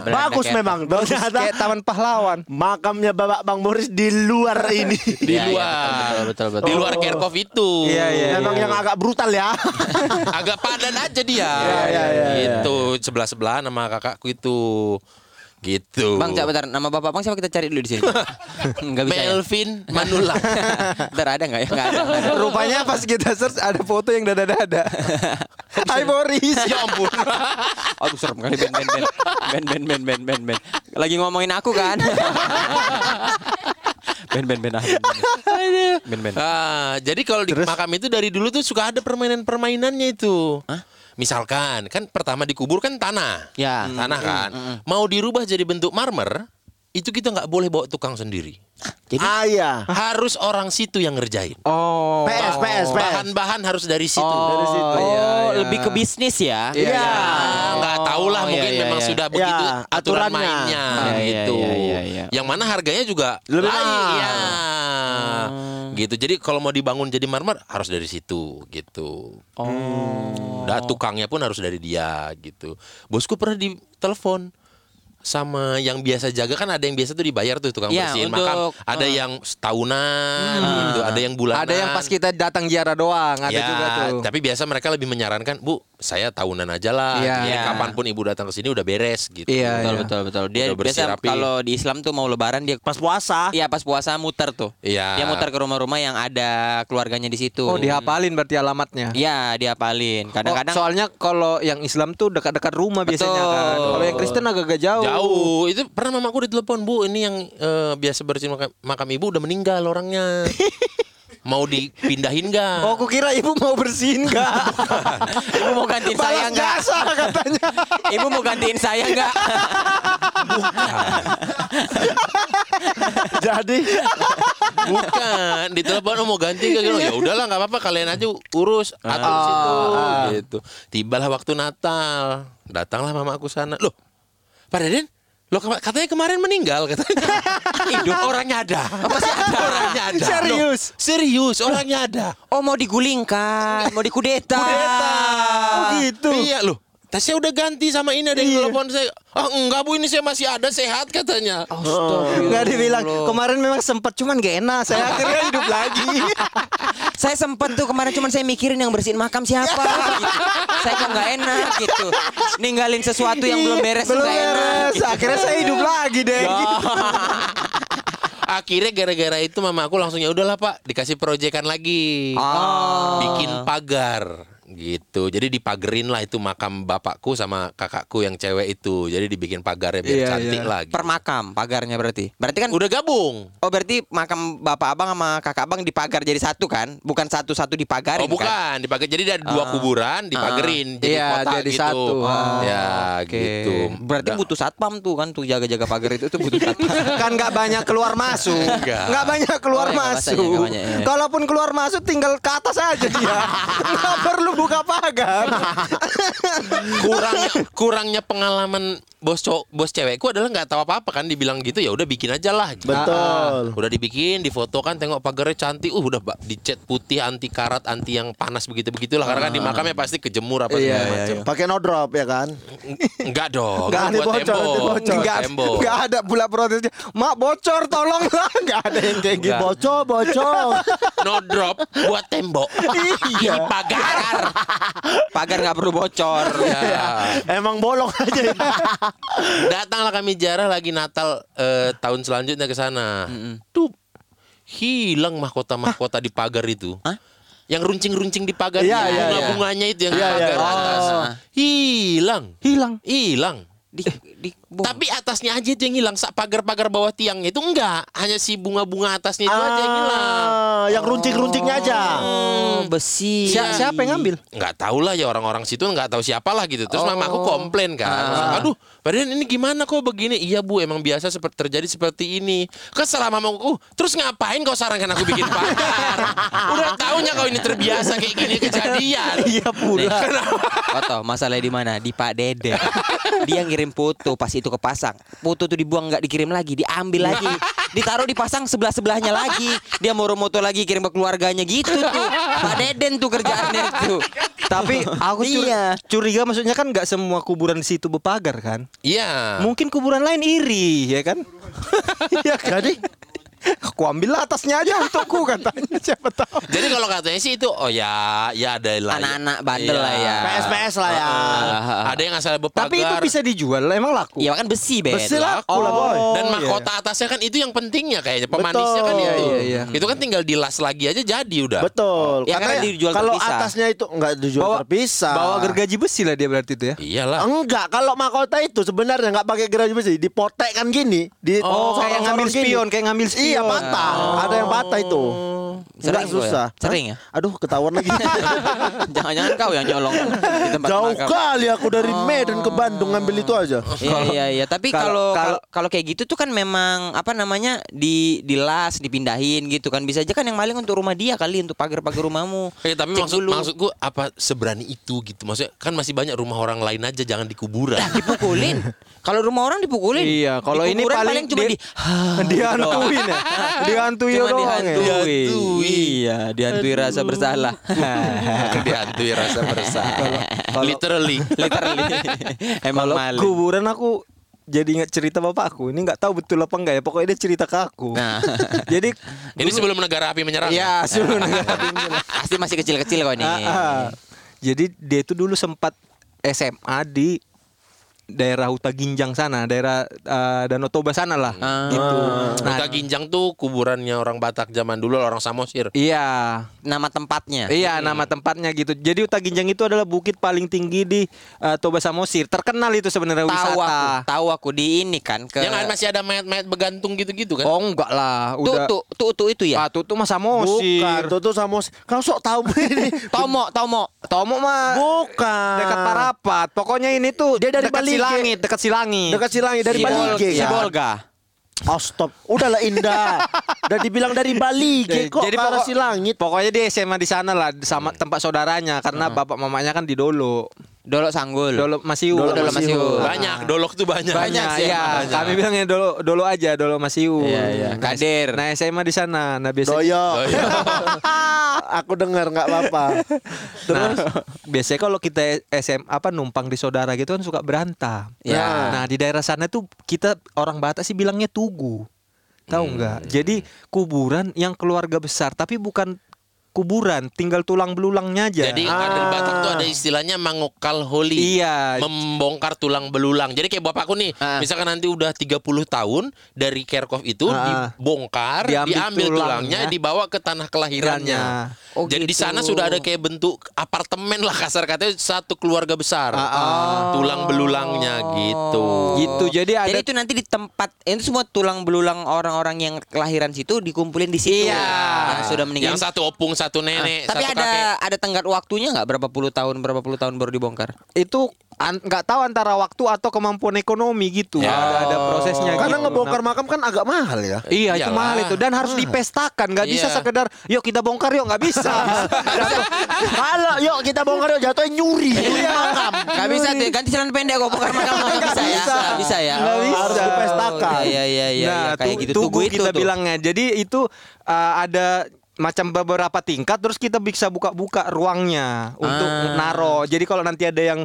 Belanda Bagus memang. Ternyata Kayak Taman Pahlawan. makamnya Bapak Bang Boris di luar ini. Di Iya, iya, luar. betul, betul, betul. Di luar Kerkov itu. Iya, iya. Memang yang agak brutal ya. Agak padan aja dia. iya, iya, Gitu, sebelah-sebelah nama kakakku itu. Gitu. Bang, coba bentar. Nama bapak Bang siapa kita cari dulu di sini. Enggak bisa. Ya? Melvin ya? Manula. bentar ada enggak ya? Enggak ada, ada, Rupanya pas kita search ada foto yang dada-dada. Hai Boris. Ya ampun. Aduh serem kali ben ben ben. Ben ben ben ben ben ben. Lagi ngomongin aku kan. ben ben ben ah. Ben ben. Ah, jadi kalau di makam itu dari dulu tuh suka ada permainan-permainannya itu. Hah? Misalkan kan pertama dikubur kan tanah. Ya. Tanah kan. Mau dirubah jadi bentuk marmer, itu kita nggak boleh bawa tukang sendiri. Ah iya. Harus orang situ yang ngerjain. Oh. PS, PS, PS. Bahan-bahan harus dari situ. Dari situ. iya, Oh, iya. lebih ke bisnis ya? Iya. Ah, nggak tahu lah Oh, mungkin iya, iya, memang iya. sudah begitu Ya, aturan aturannya. mainnya Iya, iya, gitu. iya, iya, iya. Yang mana harganya juga Lebih lain, mahal. ya. Gitu. Jadi kalau mau dibangun jadi marmer harus dari situ gitu. Oh. Nah, tukangnya pun harus dari dia gitu. Bosku pernah ditelepon sama yang biasa jaga kan ada yang biasa tuh dibayar tuh tukang Iya, bersihin untuk- makam. Ada yang setahunan gitu, ada yang bulanan. Ada yang pas kita datang ziarah doang, ada Ya, juga tuh. Tapi biasa mereka lebih menyarankan, Bu, saya tahunan aja lah. Jadi Iya. Kapan pun ibu datang ke sini udah beres gitu. Iya, Betul iya. betul betul. Dia biasa kalau di Islam tuh mau lebaran dia Pas puasa. Iya pas puasa muter tuh. Iya. Dia muter ke rumah-rumah yang ada keluarganya di situ. Oh, dihafalin berarti alamatnya. Iya, diapalin. Oh, Kadang-kadang soalnya kalau yang Islam tuh dekat-dekat rumah biasanya kan. Betul. Kalau yang Kristen agak-agak jauh. Jauh. Itu pernah mamaku ditelepon, Bu, ini yang eh, biasa bersihin makam, makam ibu udah meninggal orangnya. Mau dipindahin nggak? Oh, aku kira ibu mau bersihin enggak? Ibu mau gantiin saya jasa katanya. Ibu mau gantiin saya enggak? Jadi Bukan, ditelepon oh, mau ganti ke gitu. Ya udahlah nggak apa-apa kalian aja urus atur situ gitu. Tibalah waktu Natal, datanglah mama aku sana. Loh, Pak Loh kema- katanya kemarin meninggal katanya. Hidup orangnya ada. Masih ada orangnya ada. Serius? Loh, serius orangnya ada. Oh mau digulingkan, mau dikudeta. Oh gitu. Iya loh. Saya udah ganti sama ini ada yang telepon saya. Ah enggak bu ini saya masih ada sehat katanya. Nggak dibilang kemarin memang sempat cuman gak enak. Saya akhirnya hidup lagi. Saya sempet tuh kemarin cuman saya mikirin yang bersihin makam siapa. gitu. Saya kok nggak enak gitu. Ninggalin sesuatu yang belum beres Belum nggak enak. beres. gitu. Akhirnya saya hidup lagi deh. Akhirnya gara-gara itu mama aku langsung ya udahlah pak dikasih proyekan lagi. Oh. Bikin pagar gitu. Jadi dipagerin lah itu makam bapakku sama kakakku yang cewek itu. Jadi dibikin pagarnya biar Iya, cantik iya. lagi. Per makam pagarnya berarti. Berarti kan Udah gabung. Oh berarti makam bapak abang sama kakak abang dipagar jadi satu kan? Bukan satu-satu dipagarin Oh kan? bukan, dipagar. Jadi ada dua Ah. kuburan, dipagerin jadi Iya, kotak jadi gitu. satu. Ah, ya Oke. gitu. Berarti Udah. butuh satpam tuh kan tuh jaga-jaga pagar itu tuh butuh satpam. kan nggak banyak keluar masuk Nggak. banyak keluar Oh, iya, masuk nggak banyak, iya. kalaupun keluar masuk tinggal ke atas aja dia nggak perlu buka pagar. Kurangnya kurangnya pengalaman bos cowok bos cewekku adalah nggak tahu apa apa kan dibilang gitu ya udah bikin aja lah. Betul. udah dibikin difoto kan tengok pagarnya cantik uh udah dicat putih anti karat anti yang panas begitu begitulah karena kan di makamnya pasti kejemur apa segala Iya, iya, macam Pakai no drop ya kan? enggak dong nggak kan ada bocor tembok. nggak tembok. Nggak ada pula protesnya mak bocor tolonglah. Nggak ada yang kayak gitu. Bocor, bocor. no drop buat tembok. Ini pagar. Pagar nggak perlu bocor. ya. Emang bolong aja. Datanglah kami jarah lagi Natal eh, tahun selanjutnya ke sana. Tuh hilang mahkota-mahkota di pagar itu. Hah? Yang runcing-runcing di pagar Iya, iya, bunga-bunganya itu yang di Iya, iya, pagar iya. atas. Hilang. hilang Hilang. Di, di bom. Tapi atasnya aja itu yang hilang. Sak pagar-pagar bawah tiangnya itu enggak. Hanya si bunga-bunga atasnya itu aja yang hilang. Ah, yang runcing-runcingnya aja. Oh, besi. Si- siapa yang ngambil nggak tahu lah ya orang-orang situ nggak tahu siapa lah gitu terus mama aku komplain kan Ah. aduh padahal ini gimana kok begini? Iya bu emang biasa seperti terjadi seperti ini. Kesel mama aku. "Uh, terus ngapain kau sarankan aku bikin pagar? Udah tahunya kau ini terbiasa kayak gini kejadian. Iya pula. Foto masalahnya di mana? Di Pak Dede. Dia ngirim foto pas itu kepasang. Foto tuh dibuang nggak dikirim lagi, diambil lagi, ditaruh dipasang sebelah sebelahnya lagi. Dia mau moto lagi kirim ke keluarganya gitu tuh. Pak Deden tuh kerjaannya tuh. tapi aku curi- Iya. curiga maksudnya kan nggak semua kuburan di situ berpagar kan iya mungkin kuburan lain iri ya kan Iya kan? Jadi aku ambil lah atasnya aja untukku katanya siapa tahu jadi kalau katanya sih itu oh ya ya ada lah Anak-anak bandel Iya. lah ya. PS-PS lah ya. Ah, ada yang asal berpagar tapi itu bisa dijual emang laku Iya kan besi Ben. Besi laku lah boy. Dan Oh, mahkota atasnya kan itu yang pentingnya kayaknya pemanisnya kan Betul. itu. Iya, iya. Itu kan tinggal dilas lagi aja jadi udah. Betul. Ya, Karena karena dijual kalau terpisah. atasnya itu enggak dijual bawa terpisah. bawa gergaji besi lah dia berarti itu ya Iyalah. Enggak, kalau mahkota itu sebenarnya enggak pakai gergaji besi, dipotek kan gini, di Oh, kayak ngambil gini. spion, kayak ngambil spion. Iya, patah. Ada yang patah itu. Sering Enggak ya? susah. Sering Hah? ya? Aduh, ketahuan lagi. Jangan-jangan kau yang nyolong di tempat Jauh makam. kali aku dari Medan ke Bandung ngambil itu aja. Iya iya iya, tapi kalau- kalau kayak gitu tuh kan memang apa namanya di dilas, dipindahin gitu kan. Bisa aja kan yang maling untuk rumah dia kali untuk pagar-pagar rumahmu. Eh, tapi Cek maksud dulu. maksudku apa seberani itu gitu. Maksudnya kan masih banyak rumah orang lain aja jangan di kuburan. dipukulin. Kalau rumah orang dipukulin. Iya, kalau ini kuburan paling cuma di- di dihantuin ya dihantui cuma doang ya dihantui. Dihantui. Iya, dihantui rasa bersalah. Dihantui rasa bersalah. Literally. Literally. Emang kalau maling. kuburan aku jadi ingat cerita bapakku ini nggak tahu betul apa enggak ya pokoknya dia cerita ke aku Nah. jadi Ini sebelum negara api menyerang. ya sebelum Pasti masih kecil-kecil kok ini. Ah, ah. Jadi dia itu dulu sempat SMA di daerah Huta Ginjang sana, daerah eh, Danau Toba sana lah, Ah. gitu. Nah, Huta Ginjang tuh kuburannya orang Batak zaman dulu orang Samosir. iya, Nama tempatnya. iya nama tempatnya gitu. Jadi Huta Ginjang itu adalah bukit paling tinggi di eh, Toba Samosir. Terkenal itu sebenarnya Tahu wisata. aku, tahu aku di ini kan ke Yang masih ada mayat-mayat begantung gitu-gitu kan. Oh enggak lah, tuh, udah. tuh, tuh, tuh itu ya. Ah, tuh tuh mah Samosir. Bukan, itu tuh sama Kau sok tahu ini. Tomo, Tomo. Tomo mah Bukan. dekat Parapat. Pokoknya ini tuh Dia dari dekat Silangit, dekat Silangit. Dekat Silangit dari Si Bali si kan? Bolga. Oh stop, udahlah Indah. Udah dibilang dari Bali kok Jadi pokok- Silangit. Pokoknya dia SMA di sana lah sama tempat saudaranya karena bapak mamanya kan di Dolo. Dolok Sanggul. Dolo Masiu. Oh, Dolok Masiu. Banyak, dolok tuh banyak. Banyak sih, ya. Banyak. Kami bilangnya dolo dolo aja, dolo Masiu. Iya, iya. Nah, Kadir. Nah, SMA di sana. Nah, biasanya Doyo. iya. Aku dengar nggak apa-apa. Terus biasanya kalau kita SM apa numpang di saudara gitu kan suka berantem. Ya. Nah, di daerah sana tuh kita orang Batak sih bilangnya tugu. Tahu nggak? Jadi kuburan yang keluarga besar tapi bukan kuburan, tinggal tulang belulangnya aja. Jadi kader Batak tuh ada istilahnya mangokal holi. Iya. Membongkar tulang belulang. Jadi kayak bapakku nih, Ah. misalkan nanti udah 30 tahun dari Kerkov itu Ah. dibongkar, Diambil diambil, tulangnya, tulangnya, dibawa ke tanah kelahirannya. Oh, Jadi di gitu. sana sudah ada kayak bentuk apartemen lah kasar katanya satu keluarga besar. Ah, Tulang belulangnya gitu. gitu. Jadi ada Jadi itu nanti di tempat itu semua tulang belulang orang-orang yang kelahiran situ dikumpulin di situ. Iya. Yang sudah meninggal. Yang satu opung, satu nenek, Tapi satu ada kakek. ada tenggat waktunya nggak berapa puluh tahun berapa puluh tahun baru dibongkar? itu an- nggak tahu antara waktu atau kemampuan ekonomi gitu. Ya. Ada ada prosesnya Karena gitu. ngebongkar Nah, makam kan agak mahal ya. Iya itu Iyalah. mahal itu dan harus dipestakan nggak bisa Iya. sekedar yuk kita bongkar yuk nggak bisa. Kalau yuk kita bongkar yuk jatuhnya nyuri. Nyuri makam. Gak bisa tuh ganti celana pendek kok bongkar makam nggak bisa ya. Nggak bisa ya. Nggak Oh. bisa. Harus dipestakan. Iya iya iya nah, iya, kayak tu- gitu tugu tugu itu kita tuh. bilangnya. Jadi itu uh, ada macam beberapa tingkat terus kita bisa buka-buka ruangnya untuk Ah. naro. Jadi kalau nanti ada yang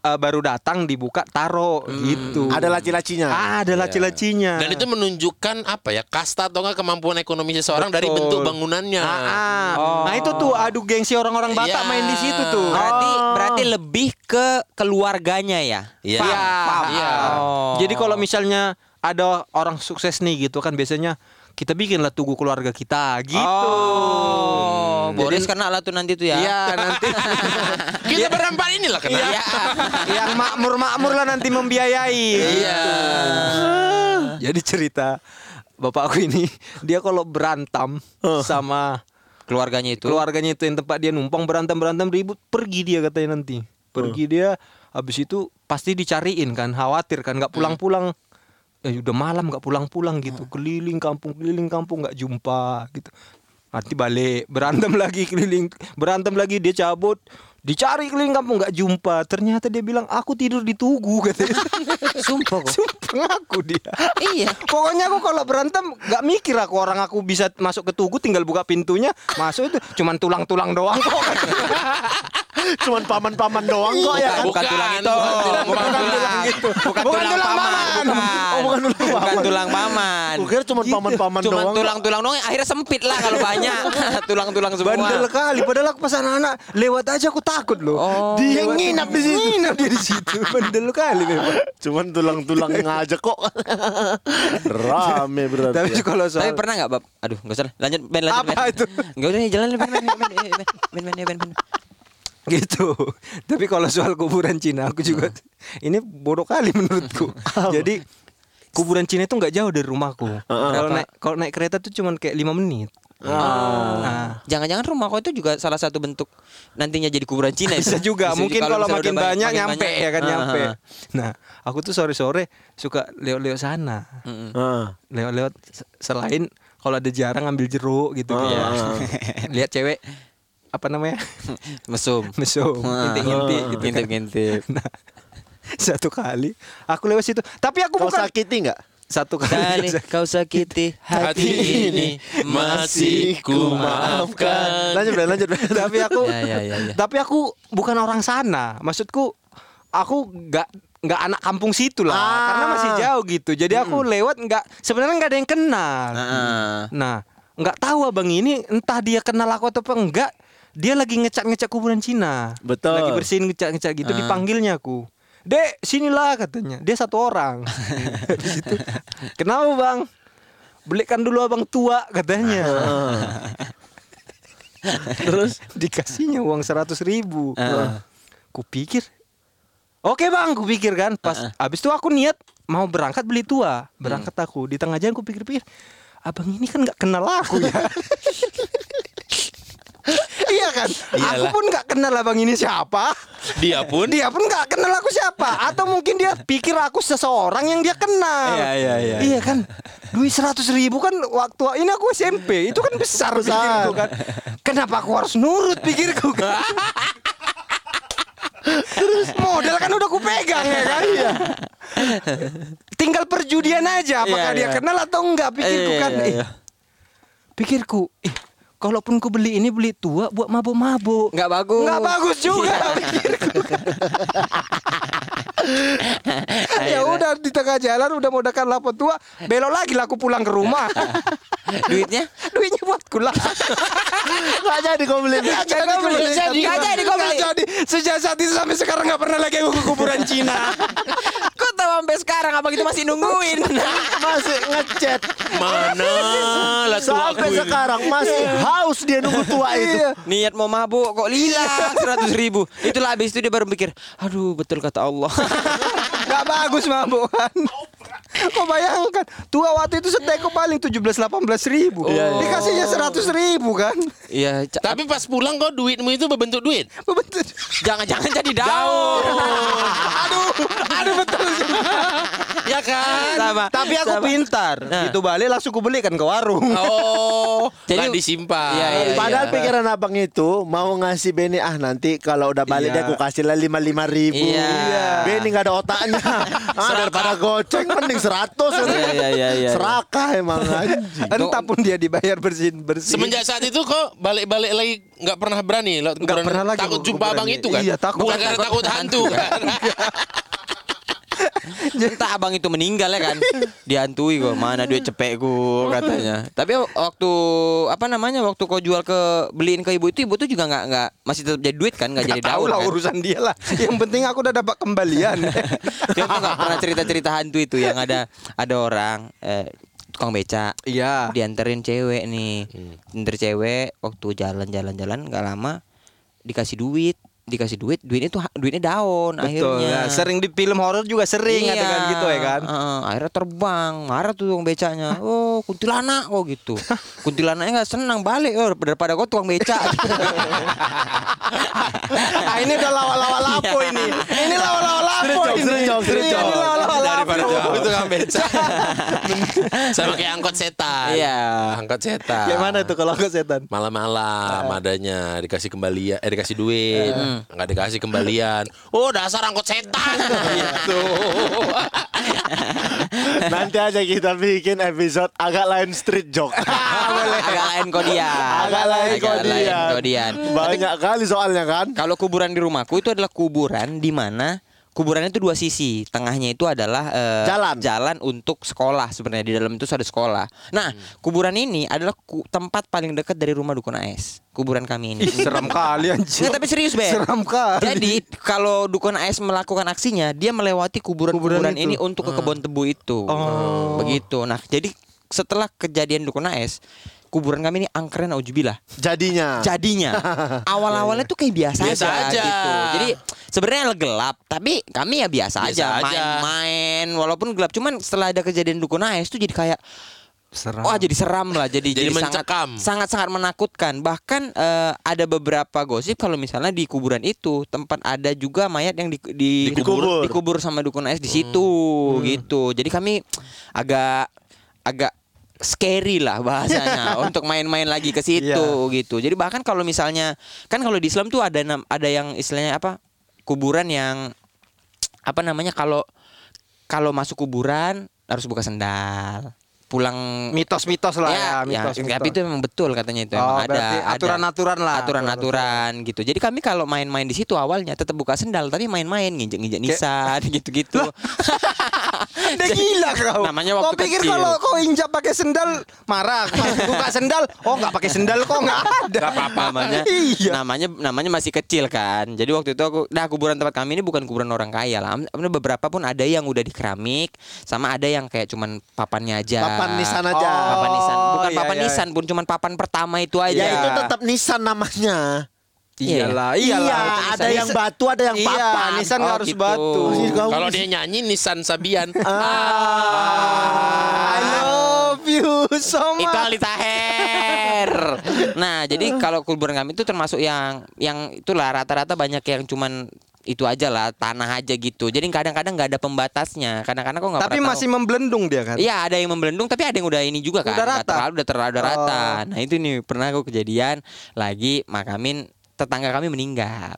uh, baru datang dibuka taro gitu. Ada laci-lacinya. Ah, ada laci-lacinya. Dan itu menunjukkan apa ya kasta atau enggak kemampuan ekonomi seseorang dari Betul. bentuk bangunannya. Ah, ah. Nah itu tuh adu gengsi orang-orang Batak Iya. main di situ tuh. Berarti Oh. berarti lebih ke keluarganya ya. Iya. Iya. Iya. Oh. Jadi kalau misalnya ada orang sukses nih gitu kan biasanya kita bikinlah tugu keluarga kita gitu. Oh, Jadi- Boris kena lah tuh nanti tuh ya. Iya nanti Kita berempat inilah kena. Iya. yang makmur-makmur lah nanti membiayai. Iya. Jadi cerita bapakku ini dia kalau berantem sama Keluarganya itu. keluarganya itu yang tempat dia numpang berantem berantem ribut pergi dia katanya nanti pergi dia habis itu pasti dicariin kan khawatir kan nggak pulang-pulang ya udah malam nggak pulang-pulang gitu. Keliling kampung keliling kampung nggak jumpa gitu. Nanti balik berantem lagi keliling. Berantem lagi dia cabut dicari keliling kampung nggak jumpa ternyata dia bilang aku tidur di tugu katanya Sumpah kok. sumpah ngaku dia Iya. Pokoknya aku kalau berantem nggak mikir aku orang aku bisa masuk ke tugu tinggal buka pintunya masuk itu cuman tulang-tulang doang kok. Cuman paman-paman doang kok ya kan. Bukan tulang itu. Bukan Bukan tulang itu. Bukan tulang paman. Oh, bukan tulang Bukan paman. tulang paman. Kira cuman paman-paman Cuma doang. tulang-tulang doang akhirnya sempit lah kalau banyak tulang-tulang semua. Bandel kali padahal aku pas anak-anak lewat aja aku takut loh. Oh, dia yang nginap di situ. Nginap dia di situ. Bandel kali memang. Cuman tulang-tulang ngajak kok. Rame berarti. Tapi ya. kalau soal Tapi pernah enggak, Bab? Aduh, enggak usah. Lanjut ben lanjut. Apa ben. itu? Enggak usah jalan ben ben ben ben ben ben. Gitu. Tapi kalau soal kuburan Cina aku juga ini bodoh kali menurutku. Jadi kuburan Cina itu nggak jauh dari rumahku. Kalau naik kalau naik kereta tuh cuman kayak lima menit. Nah, Jangan-jangan rumah kau itu juga salah satu bentuk nantinya jadi kuburan Cina itu. bisa juga mungkin kalau makin banyak makin nyampe banyak. ya kan Ah, nyampe. ah, ah. Nah, aku tuh sore-sore suka lewat-lewat sana. Ah. Lewat-lewat se- selain kalau ada jarang ngambil jeruk gitu Ah. ya. Lihat cewek apa namanya? Mesum. Mesum, ngintip-ngintip gitu kan. Ngintip-ngintip. Nah, satu kali aku lewat situ. Tapi aku Kau bukan sakiti nggak? Satu Kali kali. kau sakiti Hati ini masih ku maafkan. Lanjut, Ben, lanjut, Ben. tapi aku Ya, ya, ya, ya. tapi aku bukan orang sana. Maksudku aku nggak nggak anak kampung situ lah Ah. karena masih jauh gitu. Jadi aku lewat nggak sebenarnya nggak ada yang kenal. Heeh. Nah, nggak tahu abang ini entah dia kenal aku atau apa enggak. Dia lagi ngecat-ngecat kuburan Cina. Betul. Lagi bersihin ngecat-ngecat gitu Ah. dipanggilnya aku. Dek, sinilah katanya. Dia satu orang. Di situ. Kenapa, Bang? Belikan dulu abang tua katanya. Terus dikasihnya uang seratus ribu. Ah. Kupikir, oke bang, kupikir kan. Pas abis itu aku niat mau berangkat beli tua. Berangkat aku di tengah jalan kupikir-pikir, abang ini kan nggak kenal aku ya. iya kan? Aku Iyalah. pun nggak kenal abang ini siapa. Dia pun Dia pun nggak kenal aku siapa. Atau mungkin dia pikir aku seseorang yang dia kenal. Iya, iya, iya, Iya kan? Duit seratus ribu kan waktu ini aku SMP itu kan besar pikirku kan. Kenapa aku harus nurut pikirku kan? Terus modal kan udah kupegang ya kan? Iya. Tinggal perjudian aja apakah Iya, dia iya. kenal atau enggak pikirku Iya, kan. iya, eh, iya. pikirku, eh kalaupun ku beli ini beli tua buat mabuk-mabuk. Nggak bagus. Nggak bagus juga pikirku. ya udah di tengah jalan udah mau dekat lapo tua, belok lagi lah aku pulang ke rumah. Duitnya? Duitnya buat kulah. Nggak jadi kau beli. Nggak jadi kau beli. Nggak jadi. Kau beli. Jadi. Sejak saat itu sampai sekarang nggak pernah lagi aku ke kuburan Cina. Kok tahu sampai sekarang abang itu masih nungguin? Masih ngechat. Mana lah tua Sampai sekarang masih haus dia nunggu tua itu. Niat mau mabuk kok hilang seratus ribu. Itulah habis itu dia baru mikir, aduh betul kata Allah. Gak bagus mabuk. Kau bayangkan tua waktu itu seteko paling 17-18 ribu Dikasihnya 100 ribu kan Iya, Tapi pas pulang kok duitmu itu berbentuk duit. Betul. jangan-jangan jadi daun. Aduh Aduh betul Ya kan? Sama. Tapi aku sama. pintar Nah. Itu balik langsung ku belikan ke warung Oh, Jadi- disimpan. Iya, iya, iya. Padahal pikiran abang itu mau ngasih Benny ah nanti kalau udah balik Iya. dia aku kasih lah lima lima ribu. Iya. Benny nggak ada otaknya. ah, daripada goceng mending seratus. Iya, iya, iya, iya. Serakah emang anjing. Entah pun dia dibayar bersih-bersih Semenjak saat itu kok balik-balik lagi nggak pernah berani Nggak pernah lagi takut jumpa abang itu kan? Iya, takut. Bukan karena takut hantu kan? Entah abang itu meninggal ya kan. Dihantui kok Mana duit cepekku katanya. Tapi waktu Apa namanya Waktu kau jual ke Beliin ke ibu itu Ibu tuh juga nggak nggak Masih tetap jadi duit kan nggak jadi Gak tahu daun lah kan? urusan dia lah. Yang penting aku udah dapat kembalian. Dia tuh nggak pernah cerita-cerita hantu itu Yang ada Ada orang eh, Tukang beca. Iya. Dianterin cewek nih. Anter cewek Waktu jalan-jalan-jalan nggak lama Dikasih duit Dikasih duit Duitnya tuh Duitnya daun Betul Akhirnya ya. Sering di film horor juga sering Iya. adegan gitu ya kan Heeh, akhirnya terbang, marah tuh tukang becanya. Oh, kuntilanak kok gitu. Kuntilanaknya nggak senang balik oh, daripada kau tukang beca. Ah ini udah lawa-lawa lapo ini Ini lawa-lawa lapo ini serejok, serejok. Iya, Ini lawa-lawa lapo Daripada kan beca. Sama kayak angkot setan. Iya. Angkot setan. Kayak mana tuh kalau ke setan Malam-malam adanya dikasih kembalian, eh dikasih duit, nggak dikasih kembalian. Oh dasar angkot setan. gitu. Nanti aja kita bikin episode agak lain street joke. Agak lain kodian. Agak lain Agak lain kodian. kodian. Banyak kali soalnya kan. Kalau kuburan di rumahku itu adalah kuburan di mana kuburannya itu dua sisi. Tengahnya itu adalah eh, Jalan. jalan untuk sekolah sebenarnya di dalam itu ada sekolah. Nah, kuburan ini adalah ku- tempat paling dekat dari rumah dukun AS. Kuburan kami ini. Ih, Seram kali anjir Nggak, tapi serius Ben Seram kali Jadi kalau dukun AS melakukan aksinya Dia melewati kuburan-kuburan Kuburan ini Untuk ke kebun tebu itu Oh. Begitu Nah jadi setelah kejadian dukun AS Kuburan kami ini angkren aujubillah Jadinya. Jadinya Awal-awalnya tuh kayak biasa, Biasa aja, aja. gitu Jadi sebenarnya gelap Tapi kami ya biasa, Biasa aja. Main-main Walaupun gelap Cuman setelah ada kejadian dukun AS tuh jadi kayak Seram Wah jadi seram lah jadi Jadi sangat mencekam. sangat sangat menakutkan bahkan eh, ada beberapa gosip kalau misalnya di kuburan itu tempat ada juga mayat yang di, di- Dikubur. dikubur sama dukun AS di situ gitu jadi kami agak agak scary lah bahasanya untuk main-main lagi ke situ gitu. Jadi bahkan kalau misalnya kan kalau di Islam tuh ada ada yang istilahnya apa kuburan yang apa namanya kalau kalau masuk kuburan harus buka sendal pulang. Mitos-mitos lah ya, ya, mitos, ya, mitos. itu memang betul katanya itu Oh, emang ada aturan-aturan lah. aturan-aturan gitu. Jadi kami kalau main-main di situ awalnya tetap buka sendal tapi main-main nginjek-nginjek nisan gitu-gitu Udah gila kau. Namanya Kau waktu pikir kecil. kalau kau injak pakai sendal marah. Buka sendal, oh nggak pakai sendal kok nggak ada. Gak apa-apa. namanya Iya. namanya namanya masih kecil kan jadi waktu itu aku nah kuburan tempat kami ini bukan kuburan orang kaya lah beberapa pun ada yang udah di keramik sama ada yang kayak cuman papannya aja Papan nisan aja. Oh, papan nisan bukan iya, papan iya. nisan pun cuman papan pertama itu aja Ya itu tetap nisan namanya. Iyalah, Iya, iyalah. ada yang batu, ada yang Iya, papan. Nisan Oh, harus gitu. batu. Kalau dia nyanyi Nissan Sabian. I love you so itu much. Ali Taher. Nah, jadi kalau kuburan kami itu termasuk yang yang itulah rata-rata banyak yang cuman itu aja lah tanah aja gitu. Jadi kadang-kadang nggak ada pembatasnya. Kadang-kadang kok nggak Tapi pernah masih tahu. membelendung dia kan. Iya ada yang membelendung tapi ada yang udah ini juga kan Udah rata? terlalu udah terlalu udah rata Oh. Nah itu nih pernah aku kejadian Lagi makamin tetangga kami meninggal.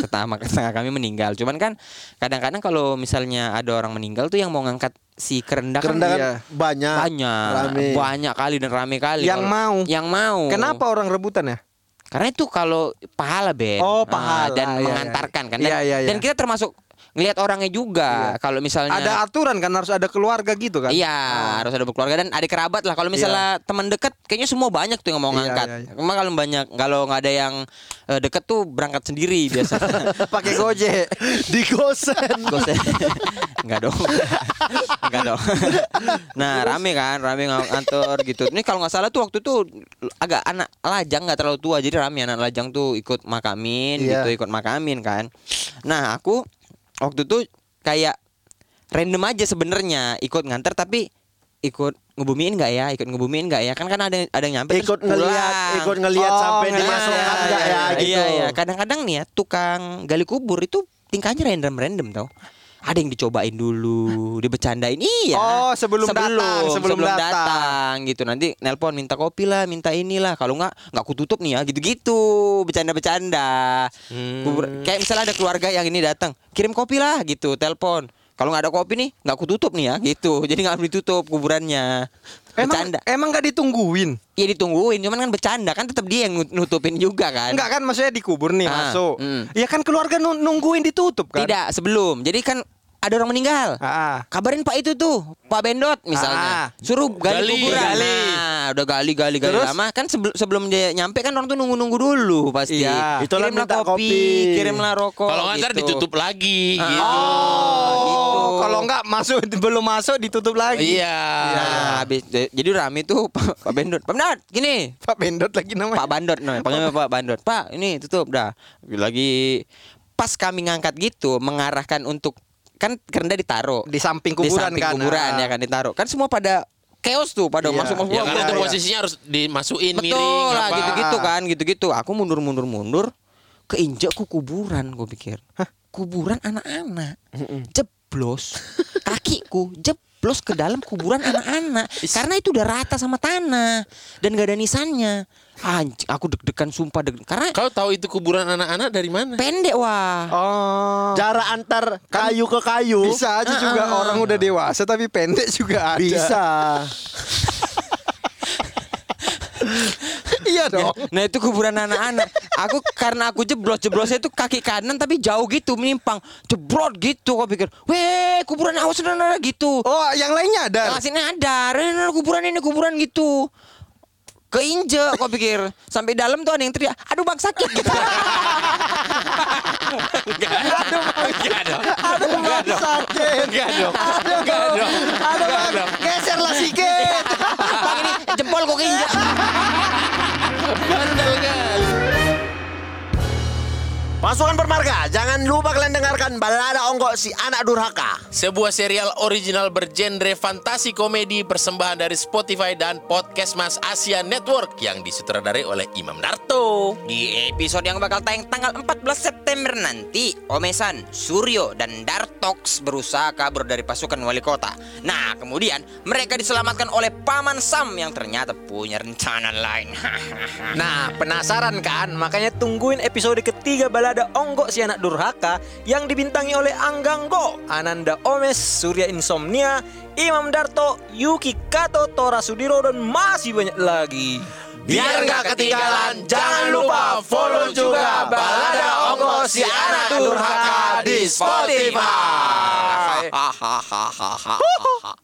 Tetangga tetangga kami meninggal. Cuman kan kadang-kadang kalau misalnya ada orang meninggal tuh yang mau ngangkat si kerendah kan Iya. banyak. banyak, Rame. banyak kali dan rame kali. Yang Kalau- mau. Yang mau. Kenapa orang rebutan ya? Karena itu kalau pahala Ben. Oh, Ah, pahala. dan Iya, iya. mengantarkan kan. Dan, Iya, iya, iya. dan kita termasuk ngelihat orangnya juga. Kalau misalnya Ada aturan kan harus ada keluarga gitu kan? Iya, harus ada berkeluarga dan adik kerabat lah. Kalau misalnya teman dekat, kayaknya semua banyak tuh yang mau Iya, ngangkat. iya, iya. Cuma kalau banyak, kalau nggak ada yang eh, deket tuh berangkat sendiri biasanya. Pakai gojek. Digosen. Gak usah. Enggak dong. Enggak dong. Nah, rame kan, rame ng- ngantor gitu. Ini kalau nggak salah tuh waktu itu agak anak lajang nggak terlalu tua, jadi rame anak lajang tuh ikut makamin Iya. gitu, ikut makamin kan. Nah, aku waktu itu kayak random aja sebenarnya ikut nganter tapi ikut ngebumiin nggak ya? Ikut ngebumiin nggak ya? Kan kan ada ada yang nyampe ikut terus ngelihat, ikut ngelihat Oh, sampai ngelihat. dimasukkan Iya, enggak ya iya, gitu. Iya, iya. Kadang-kadang nih ya tukang gali kubur itu tingkahnya random-random tau. Ada yang dicobain dulu, dibecandain. Iya. Oh, sebelum datang, sebelum datang. datang, gitu. Nanti nelpon minta kopi lah, minta inilah. Kalau nggak nggak kututup nih ya, gitu-gitu. Bercanda-bercanda. Kubur- Kayak misalnya ada keluarga yang ini datang, kirim kopi lah gitu, telepon. Kalau nggak ada kopi nih, nggak kututup nih ya, gitu. Jadi nggak ditutup kuburannya. Emang Bercanda. emang gak ditungguin? Iya ditungguin, cuman kan bercanda kan tetap dia yang nutupin juga kan. Enggak kan maksudnya dikubur nih Ah, masuk. mm. Ya kan keluarga nu- nungguin ditutup kan? Tidak, sebelum. Jadi kan ada orang meninggal. Ah. Kabarin Pak itu tuh, Pak Bendot misalnya. Ah. Suruh gali, Gali, kuburan. gali. Nah, udah gali gali gali Terus? lama kan sebelum sebelum dia nyampe kan orang tuh nunggu-nunggu dulu pasti. Iya. Itulah kirimlah minta kopi, kopi. kirimlah rokok. Kalau ngantar gitu. ditutup lagi Ah. gitu. Oh, gitu. Kalau enggak masuk belum masuk ditutup lagi. Iya. Nah, habis jadi rame tuh Pak Pak Bendot. Pak Bendot, gini. Pak Bendot lagi namanya. Pak Bandot, no, panggilnya Pak Bandot. Pak, ini tutup dah. Lagi pas kami ngangkat gitu, mengarahkan untuk kan kerenda ditaruh Di samping di kuburan samping kan. kuburan Ah. ya kan ditaruh. Kan semua pada chaos tuh, pada Iya. masuk masuk. Ya karena itu iya. posisinya harus dimasukin Betul miring lah apa. gitu-gitu kan, gitu-gitu. Aku mundur mundur mundur, keinjak ku kuburan, gue pikir. Kuburan anak-anak. Jeblos. Kakiku jeblos ke dalam kuburan anak-anak. Karena itu udah rata sama tanah dan gak ada nisannya. Anjing, aku deg-degan sumpah deg Karena Kau tahu itu kuburan anak-anak dari mana? pendek wah. Oh. Jarak antar kayu ke kayu Bisa aja juga orang udah dewasa tapi pendek juga ada. bisa. iya dong. Nah itu kuburan anak-anak. Aku karena aku jeblos jeblosnya itu kaki kanan tapi jauh gitu menyimpang. Jebrot gitu. Kau pikir, weh kuburan awas saudara gitu. Oh, yang lainnya ada. Yang sini ada, Ren, kuburan ini kuburan gitu. Keinjek kau pikir Sampai dalam tuh ada yang teriak Aduh bang sakit gitu Enggak dong. Aduh, Bang, sakit. Enggak dong. Aduh, Enggak dong. aduh, Enggak Bang, geserlah sikit. Bang ini jempol kok keinjek Pasukan Permarga, jangan lupa kalian dengarkan balada onggok si anak durhaka. Sebuah serial original bergenre fantasi komedi persembahan dari Spotify dan Podcast Mas Asia Network yang disutradarai oleh Imam Darto. Di episode yang bakal tayang tanggal 14 September nanti Omesan, Suryo, dan Dartox berusaha kabur dari pasukan wali kota Nah kemudian mereka diselamatkan oleh Paman Sam yang ternyata punya rencana lain Nah, penasaran kan? Makanya tungguin episode ketiga balada Onggok si anak durhaka yang dibintangi oleh Angganggo, Ananda Omes, Surya Insomnia, Imam Darto, Yuki Kato, Tora Sudiro dan masih banyak lagi. Biar nggak ketinggalan, jangan lupa follow juga Balada Onggok si anak durhaka di Spotify. Hahaha